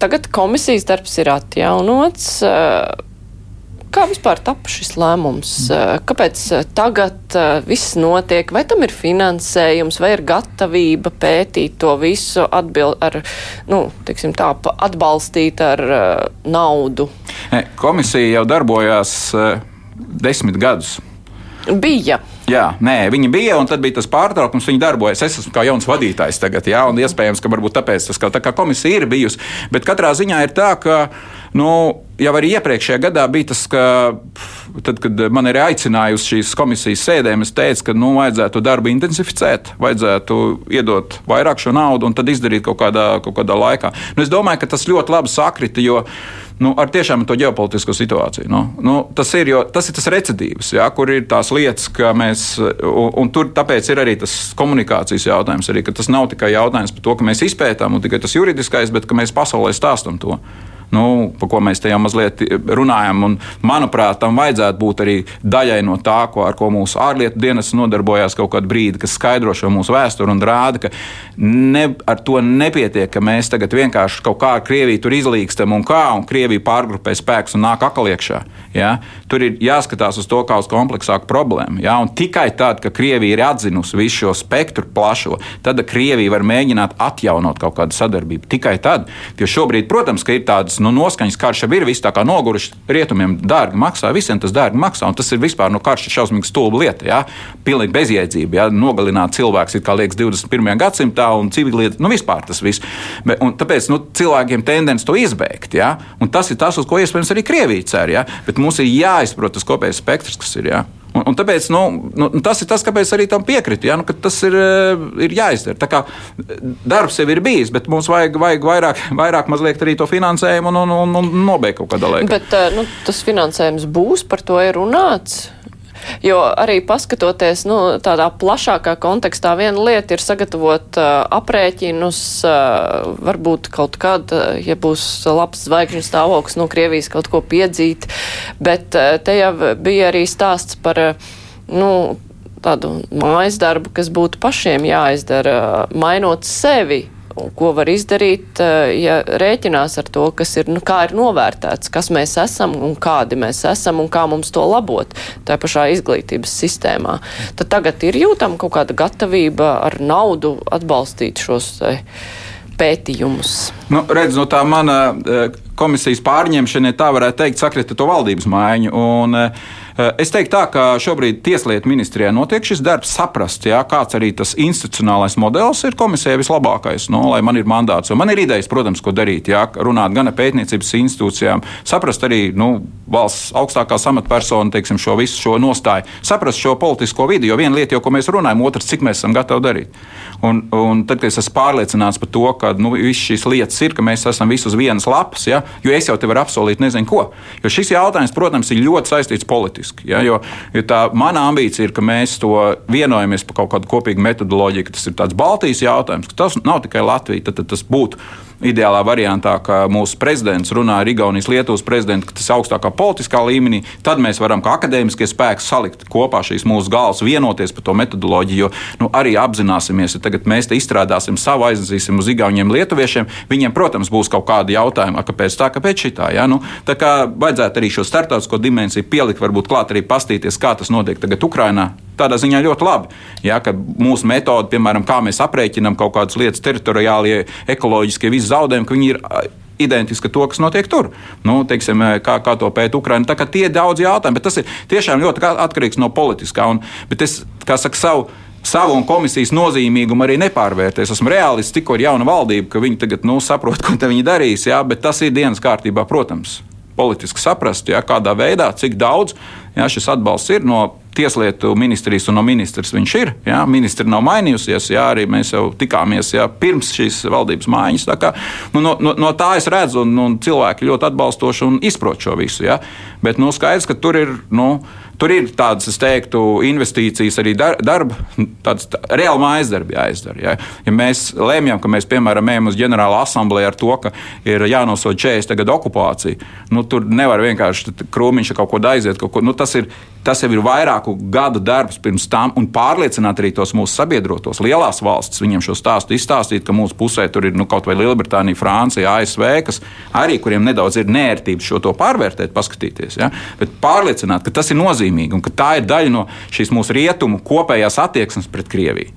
tagad komisijas darbs ir atjaunots. Eh, kā vispār tapu šis lēmums? Kāpēc tagad viss notiek? Vai tam ir finansējums, vai ir gatavība pētīt to visu, atbild, ar, nu, tiksim, tā, atbalstīt ar naudu? Komisija jau darbojās desmit gadus. Bija. Jā, nē, viņi bija, un tad bija tas pārtraukums. Viņi darbojas. Es esmu kā jauns vadītājs tagad, jā, un iespējams, ka varbūt tāpēc tas kā, tā kā komisija ir bijusi. Bet katrā ziņā ir tā, ka nu, jau arī iepriekšējā gadā bija tas, ka, tad, kad man ir aicinājusi šīs komisijas sēdēm, es teicu, ka nu, vajadzētu darbu intensificēt, vajadzētu iedot vairāk šo naudu un tad izdarīt kaut kādā, kaut kādā laikā. Nu, es domāju, ka tas ļoti labi sakrita, jo nu, ar tiešām to ģeopolitisko situāciju. Nu, nu, tas, ir, jo, tas ir tas recidīvs, ja, kur ir tās lietas, ka mēs, un, un tur tāpēc ir arī tas komunikācijas jautājums, arī, ka tas nav tikai jautājums par to, ka mēs izpētām un tikai tas juridiskais, bet ka mēs pasaulē stāstam to nu, par ko mēs te jau mazliet runājam. Un, manuprāt, tam vajadzētu būt arī daļai no tā, ko, ar ko mūsu ārlietu dienas nodarbojās kaut kādu brīdi, kas skaidro šo mūsu vēsturi un rāda, ka ne, ar to nepietiek, ka mēs tagad vienkārši kaut kā ar Krieviju tur izlīkstam un kā, un Krievija pārgrupē spēkus un nāk akaliekšā. Ja? Tur ir jāskatās uz to kā uz kompleksāku problēmu. Ja? Un tikai tad, kad Krievija ir atzinusi visu šo spektru plašo, tad Krievija var mēģināt atjaunot kaut kādu sadarbību. Tikai tad, jo šobrīd, protams, ir tādas nu, noskaņas karš jau ir viss tā kā noguruši. Rietumiem dārgi maksā, visiem tas dārgi maksā. Tas ir vispār no karša šausmīga stulba lieta. Jā. Pilnīgi bezjēdzība. Jā. Nogalināt cilvēks, kā liekas, 21. gadsimtā un civiliet, nu vispār tas viss. Bet, tāpēc nu, cilvēkiem tendence to izbeigt. Jā. Un tas ir tas, uz ko iespējams arī Krievija cer. Jā. Bet mums ir jāizprot tas kopējais spektrs, kas ir. Jā. Un, un tāpēc nu, nu, tas ir tas, kāpēc arī tam piekrītu. Ja? Nu, tas ir, eh, ir jāizdara. Tā kā eh, darbs jau ir bijis, bet mums vajag, vajag vairāk, <laughs> vairāk mazliet arī to finansējumu un, un, un, un nobeigt kaut kādā laikā. Bet eh, nu, tas finansējums būs, par to ir runāts. Jo arī paskatoties nu, tādā plašākā kontekstā, viena lieta ir sagatavot uh, aprēķinus, uh, varbūt kaut kad, uh, ja būs labs zvaigžņu stāvoklis no Krievijas kaut ko piedzīt, bet uh, te jau bija arī stāsts par. Uh, nu, tādu mājas darbu, kas būtu pašiem jāizdara, mainot sevi, ko var izdarīt, eh, ja rēķinās ar to, kas ir, nu, kā ir novērtēts, kas mēs esam un kādi mēs esam un kā mums to labot tajā pašā izglītības sistēmā. Tad tagad ir jūtama kaut kāda gatavība ar naudu atbalstīt šos eh, pētījumus. Nu, redz, no tā mana eh, komisijas pārņemšana, tā varētu teikt, sakrita to valdības maiņu. Un, Es teiktu tā, ka šobrīd Tieslietu ministrijā notiek šis darbs, saprast, jā, kāds arī tas institucionālais modelis ir komisijai vislabākais, nu, lai man ir mandāts. Man ir idejas, protams, ko darīt, jā, runāt gan ar pētniecības institūcijām, saprast arī nu, valsts augstākās amatpersonu teiksim, šo visu šo nostāju, saprast šo politisko vidi, jo viena lieta jau, ko mēs runājam, otrs, cik mēs esam gatavi darīt. Un, un tad, kad es esmu pārliecināts par to, ka nu, visas šīs lietas ir, ka mēs esam visi uz vienas lapas, ja, jo es jau te varu apsolīt nezinu ko. Jo šis jautājums, protams, ir ļoti saistīts politiski. Ja, jo, jo tā mana ambīcija ir, ka mēs to vienojamies par kaut kādu kopīgu metodoloģiju, ka tas ir tāds Baltijas jautājums, ka tas nav tikai Latvija, tad, tad tas būtu ideālā variantā, ka mūsu prezidents runā ar Igaunijas, Lietuvas prezidentu, ka tas ir augstākā politiskā līmenī, tad mēs varam kā akadēmiskie spēki salikt kopā šīs mūsu galvas, vienoties par to metodoloģiju. Jo nu, arī apzināsimies, ja tagad mēs te izstrādāsim savu, aizdzīsim uz Igauniem, Lietuviešiem, viņiem, protams, būs kaut kādi jautājumi, kāpēc tā, kāpēc šitā. Ja? Nu, tā kā vajadzētu arī šo starptautisko dimensiju pielikt, varbūt klāt arī pastīties, kā tas notiek tagad Ukrainā tādā ziņā ļoti labi. Ja, mūsu metode, piemēram, kā mēs aprēķinām kaut kādas lietas, teritoriālie, ekoloģiskie, visi zaudējumi, ka viņi ir identiska to, kas notiek tur. Nu, teiksim, kā, kā to pēta kā tie ir daudz jautājumu, bet tas ir tiešām ļoti atkarīgs no politiskā. Un, bet es, kā saka, savu savu un komisijas nozīmīgumu arī nepārvērtēs. Es esmu reālists, tikko ir jauna valdība, ka viņi tagad nu, saprot, ko viņi darīs. Jā, bet tas ir dienas kārtībā, protams, politiski saprast, jā, kādā veidā, cik daudz jā, šis atbalsts ir no Tieslietu ministrijas un no ministrs viņš ir. Jā, ministri nav mainījusies, jā, arī mēs jau tikāmies jā, pirms šīs valdības mājas. Kā, nu, no, no, no tā es redzu, un, un cilvēki ļoti atbalstoši un izprot šo visu. Jā. Bet nu, skaidrs, ka tur ir. Nu, Tur ir tādas, es teiktu, investīcijas arī dar, darba, tādas tā, reāli mājas darbi jāizdara. Ja, ja mēs lēmjam, ka mēs, piemēram, ejam uz ģenerāla asambleju ar to, ka ir jānosod 40 gadu okupācija, nu, tur nevar vienkārši krūmiņš kaut ko aiziet. Kaut ko, nu, tas, ir, tas jau ir vairāku gadu darbs pirms tam, un pārliecināt arī tos mūsu sabiedrotos lielās valstis, viņiem šo stāstu izstāstīt, ka mūsu pusē tur ir nu, kaut vai Lielbritānija, Francija, ASV, kas arī kuriem nedaudz ir nērtības šo to pārvērtēt, paskatīties. Ja, bet pārliecināt, ka tas ir nozīmīgi nozīmīga un ka tā ir daļa no šīs mūsu rietumu kopējās attieksmes pret Krieviju.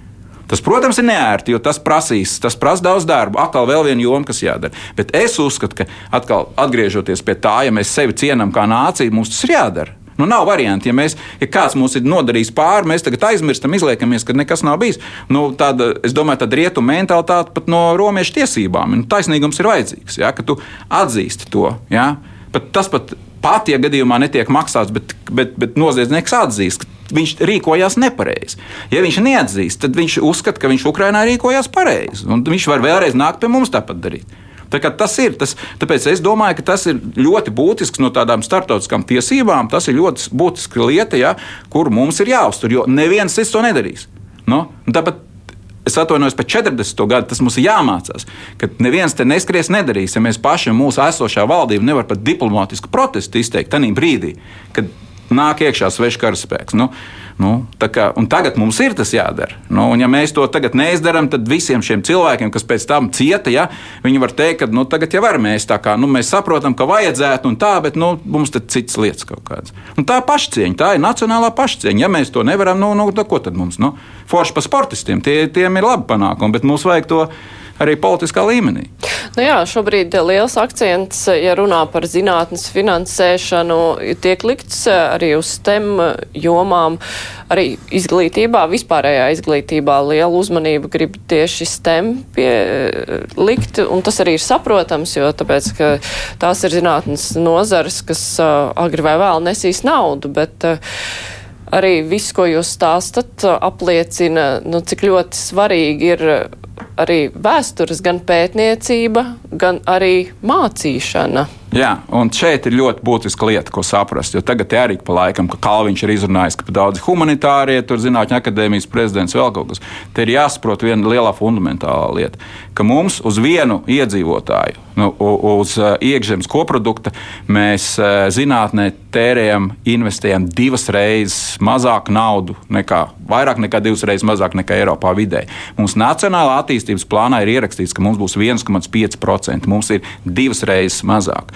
Tas, protams, ir neērti, jo tas prasīs, tas prasa daudz darba. Atkal vēl viena joma, kas jādara. Bet es uzskatu, ka atkal atgriežoties pie tā, ja mēs sevi cienām kā nāciju, mums tas ir jādara. Nu, nav variantu. Ja, mēs, ja kāds mums ir nodarījis pāri, mēs tagad aizmirstam, izliekamies, ka nekas nav bijis. Nu, tāda, es domāju, tāda rietumu mentalitāte pat no romiešu tiesībām. Nu, taisnīgums ir vajadzīgs, ja, ka tu atzīsti to. Ja. Pat tas pat pat, ja gadījumā netiek maksāts, bet, bet, bet noziedznieks atzīst, ka viņš rīkojās nepareizi. Ja viņš neatzīst, tad viņš uzskata, ka viņš Ukrainā rīkojās pareizi. Viņš var vēlreiz nākt pie mums tāpat darīt. Tā tas ir. Tas, tāpēc es domāju, ka tas ir ļoti būtisks no tādām starptautiskām tiesībām. Tas ir ļoti būtiska lieta, ja, kur mums ir jāuztur, jo neviens cits to nedarīs. No? Tāpat es atvainojos par 40. gadu, tas mums ir jāmācās, ka neviens te neskries, nedarīs, ja mēs paši mūsu esošā valdība nevar pat diplomātisku protestu izteikt tajā brīdī, kad nāk iekšā svešs karaspēks. Nu, nu, kā, tagad mums ir tas jādara. Nu, ja mēs to tagad neizdarām, tad visiem šiem cilvēkiem, kas pēc tam cieta, ja, viņi var teikt, ka nu, tagad jau var mēs tā kā nu, mēs saprotam, ka vajadzētu un tā, bet nu, mums ir citas lietas kaut kādas. Un tā ir pašcieņa, tā ir nacionālā pašcieņa. Ja mēs to nevaram, nu, nu, ko tad mums? Nu, forši par sportistiem, tie, tiem ir labi panākumi, bet mums vajag to arī politiskā līmenī. Nu jā, šobrīd liels akcents, ja runā par zinātnes finansēšanu, tiek likts arī uz STEM jomām, arī izglītībā, vispārējā izglītībā lielu uzmanību grib tieši STEM pielikt, un tas arī ir saprotams, jo tāpēc, ka tās ir zinātnes nozars, kas agri vai vēl nesīs naudu, bet arī viss, ko jūs stāstat, apliecina, nu, cik ļoti svarīgi ir arī vēstures, gan pētniecība, gan arī mācīšana. Jā, un šeit ir ļoti būtiska lieta, ko saprast. Jo tagad arī pa laikam, ka Kalniņš ir izrunājis, ka daudzi humanitārie, tur zinātņu akadēmijas prezidents vēl kaut kas. Te ir jāsaprot viena liela fundamentālā lieta, ka mums uz vienu iedzīvotāju, nu, uz uh, iekšzemes koprodukta, mēs uh, zinātnē tērējam, investējam divas reizes mazāk naudu nekā, vairāk nekā divas reizes mazāk nekā Eiropā vidēji. Mums Nacionālā attīstības plānā ir ierakstīts, ka mums būs 1,5%, mums ir divas reizes mazāk.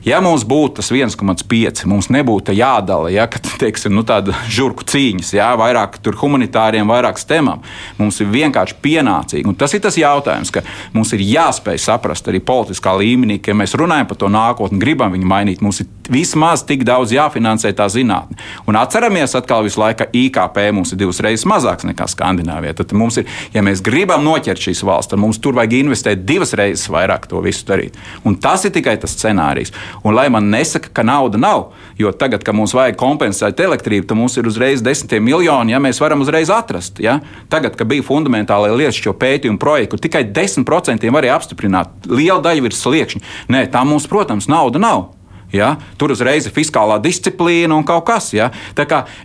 Ja mums būtu tas 1,5, mums nebūtu jādala, ja, kad, <laughs> teiksim, nu, tāda žurku cīņas, ja, vairāk tur humanitāriem, vairāk stemam. Mums ir vienkārši pienācīgi. Un tas ir tas jautājums, ka mums ir jāspēj saprast arī politiskā līmenī, ka ja mēs runājam par to nākotni, gribam viņu mainīt. Mums ir vismaz tik daudz jāfinansē tā zinātne. Un atceramies atkal visu laiku, ka IKP mums ir divas reizes mazāks nekā Skandināvijā. Tad mums ir, ja mēs gribam noķert šīs valsts, tad mums tur vajag investēt divas reizes vairāk to visu darīt. Un tas ir tikai tas scenārijs. Un lai man nesaka, ka nauda nav, jo tagad, kad mums vajag kompensēt elektrību, tad mums ir uzreiz desmitiem miljoni, ja mēs varam uzreiz atrast. Ja? Tagad, kad bija fundamentālai lietas šo pētījumu projektu, tikai 10% varēja apstiprināt. Liela daļa ir sliekšņi. Nē, tā mums, protams, nauda nav. Ja? Tur uzreiz ir fiskālā disciplīna un kaut kas. Ja?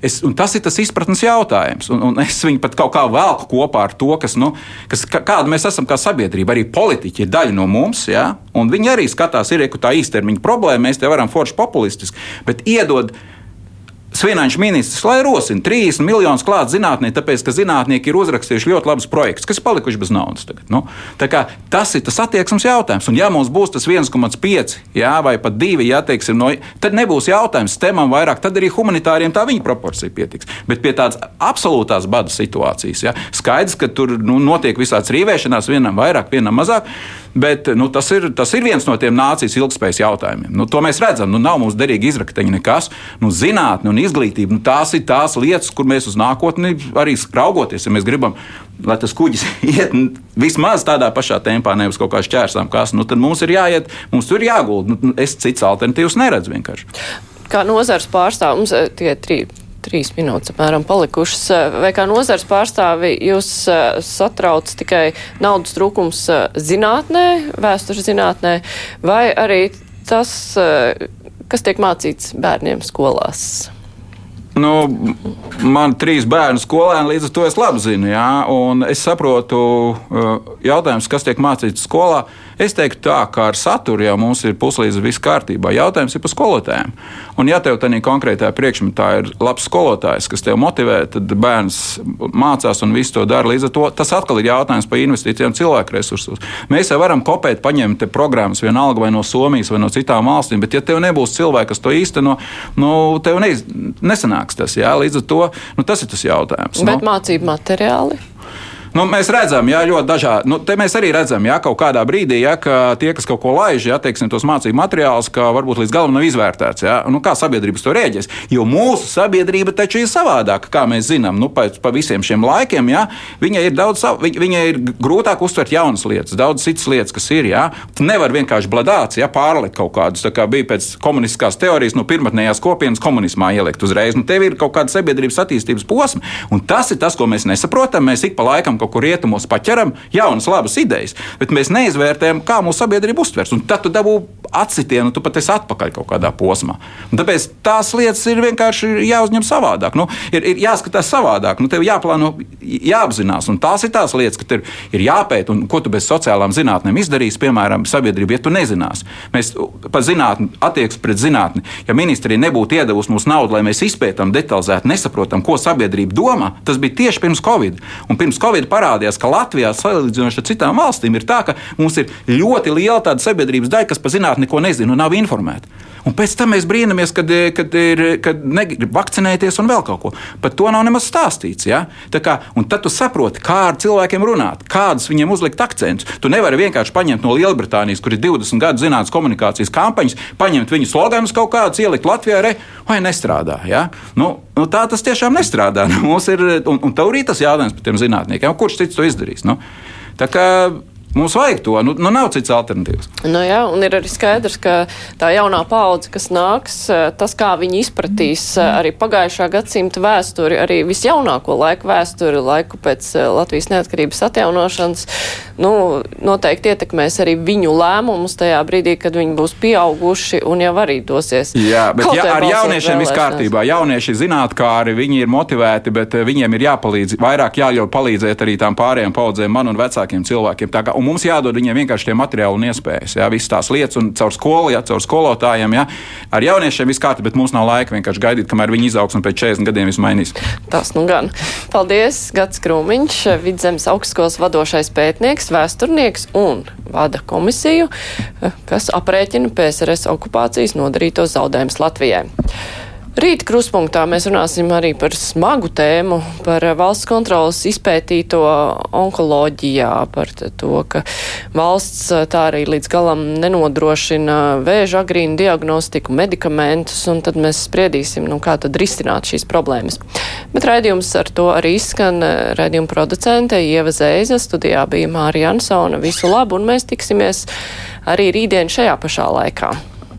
Es, tas ir tas izpratnes jautājums. Un, un es viņu pat kaut kā velku kopā ar to, kas, nu, kas, kāda mēs esam kā sabiedrība. Arī politiķi ir daļa no mums. Ja? Un viņi arī skatās, ir tā īstermiņa problēma. Mēs te varam forši populistiski, bet iedod Svienāņš ministrs, lai rosina 30 miljonus klāt zinātnē, tāpēc, ka zinātnieki ir uzrakstījuši ļoti labus projektus, kas palikuši bez naudas. Tagad, nu, tas ir tas attieksmes jautājums. Un, ja mums būs tas 1,5 vai pat 2, jā, teiksim, no, tad nebūs jautājums temam vairāk, tad arī humanitāriem tā viņa proporcija pietiks. Bet pie tādas absolūtās bada situācijas, jā, skaidrs, ka tur nu, notiek visāds rīvēšanās, vienam vairāk, vienam mazāk. Bet nu, tas, ir, tas ir viens no tiem nācijas ilgspējas jautājumiem. Nu, to mēs redzam. Nu, nav mums derīgi izrakteņi nekas. Nu, zinātne un izglītība nu, tās ir tās lietas, kur mēs uz nākotni arī raugoties. Ja mēs gribam, lai tas kuģis <laughs> iet vismaz tādā pašā tempā, nevis kaut kā šķērsām, kas, nu, tad mums ir jāiet, mums tur ir jāgulda. Nu, es cits alternatīvas neredzu vienkārši. Kā nozars pārstāv, mums eh, tie trīs trīs minūtes apmēram palikušas. Vai kā nozars pārstāvi jūs satrauc tikai naudas trūkums zinātnē, vēstures zinātnē, vai arī tas, kas tiek mācīts bērniem skolās? Nu, man ir trīs bērnu skolēni, līdz ar to es labi zinu. Jā, es saprotu jautājumus, kas tiek mācīts skolā. Es teiktu, tā, ka ar saturu jau mums ir puslīdz viss kārtībā. Jautājums ir par skolotājiem. Un, ja tev tādā konkrētā priekšmetā ir labs skolotājs, kas tev motivē, tad bērns mācās un visu to dara. Līdz ar to tas atkal ir jautājums par investīcijām cilvēku resursos. Mēs jau varam kopēt, paņemt programmas vienalga vai no Somijas vai no citām valstīm, bet ja tev nebūs cilvēki, kas to īsteno, nu, tev neiz, nesanāks tas. Jā? Līdz ar to nu, tas ir tas jautājums. Bet nu. mācību materiāli? Nu, mēs redzam, jā, ļoti dažādi. Nu, te mēs arī redzam, ja kaut kādā brīdī, ja tie, kas kaut ko laiž, ja teiksim, tos mācību materiālus, ka varbūt līdz galam nav izvērtēts. Ja? Nu, kā sabiedrības to rēģēs? Jo mūsu sabiedrība taču ir savādāka, kā mēs zinām, nu, pēc pa visiem šiem laikiem. Ja? Viņai ir daudz, viņ, viņai ir grūtāk uztvert jaunas lietas, daudz citas lietas, kas ir. Ja? Tu nevar vienkārši bladāts, ja pārlikt kaut kādus, tā kā bija pēc komunistiskās teorijas, no pirmotnējās kopienas komunismā ielikt uzreiz. Nu, tev ir kaut kāda sabiedrības attīstības posma, un tas ir tas, ko mēs nesaprotam. Mēs ik pa laikam kaut kur rietumos paķeram jaunas, labas idejas, bet mēs neizvērtējam, kā mūsu sabiedrība uztvers. Un tad tu dabū atsitienu, tu pat esi atpakaļ kaut kādā posmā. Un tāpēc tās lietas ir vienkārši jāuzņem savādāk. Nu, ir, ir jāskatās savādāk, nu, tev jāplāno, jāapzinās. Un tās ir tās lietas, ka tev ir jāpēta, un ko tu bez sociālām zinātnēm izdarīsi, piemēram, sabiedrība, ja tu nezinās. Mēs par zinātni, attieksmi pret zinātni, ja ministrija nebūtu iedavusi mums naudu, lai mēs izpētām detalizēti, nesaprotam, ko sabiedrība domā, tas bija tieši pirms Covid. Un pirms Covid parādījās, ka Latvijā, salīdzinot ar citām valstīm, ir tā, ka mums ir ļoti liela tāda sabiedrības daļa, kas par zinātni neko nezina un nav informēta. Un pēc tam mēs brīnamies, kad, kad, ir, kad negrib vakcinēties un vēl kaut ko. Par to nav nemaz stāstīts. Ja? Kā, un tad tu saproti, kā ar cilvēkiem runāt, kādas viņiem uzlikt akcentus. Tu nevari vienkārši paņemt no Lielbritānijas, kur ir 20 gadu zinātnīs komunikācijas kampaņas, paņemt viņu sloganus kaut kādus, ielikt Latvijā, re, vai nestrādā. Ja? Nu, nu, tā tas tiešām nestrādā. <laughs> Mums ir, un, un tev ir tas jautājums par tiem zinātniekiem, kurš cits to izdarīs. Nu? Tā kā Mums vajag to, nu, nu nav cits alternatīvas. Nu jā, un ir arī skaidrs, ka tā jaunā paudze, kas nāks, eh, tas, kā viņi izpratīs eh, arī pagājušā gadsimta vēsturi, arī visjaunāko laiku vēsturi, laiku pēc eh, Latvijas neatkarības atjaunošanas, nu, noteikti ietekmēs arī viņu lēmumus tajā brīdī, kad viņi būs pieauguši un jau arī dosies. Jā, bet jā, ar jauniešiem viss kārtībā. Jaunieši zinātkāri, viņi ir motivēti, bet viņiem ir jāpalīdz, vairāk jāļauj palīdzēt arī tām pārējām paudzēm, man un vecākiem cilvēkiem. Tā kā, un mums jādod viņiem vienkārši tie materiāli un iespējas. Jā, visas tās lietas, un caur skolu, jā, caur skolotājiem. Jā. Ar jauniešiem viss kārtībā, bet mums nav laika vienkārši gaidīt, kamēr viņi izaugs un pēc 40 gadiem viss mainīs. Tas nu gan. Paldies, Gats Krūmiņš, Vidzemes augstskolas vadošais pētnieks, vēsturnieks un vada komisiju, kas aprēķina PSRS okupācijas nodarītos zaudējumus Latvijai. Rīt kruspunktā mēs runāsim arī par smagu tēmu, par valsts kontrolas izpētīto onkoloģijā, par to, ka valsts tā arī līdz galam nenodrošina vēža agrīnu diagnostiku, medikamentus, un tad mēs spriedīsim, nu, kā tad risināt šīs problēmas. Bet raidījums ar to arī izskan raidījuma producente Ieva Zēza, studijā bija Mārija Ansona. Visu labu, un mēs tiksimies arī rītdien šajā pašā laikā.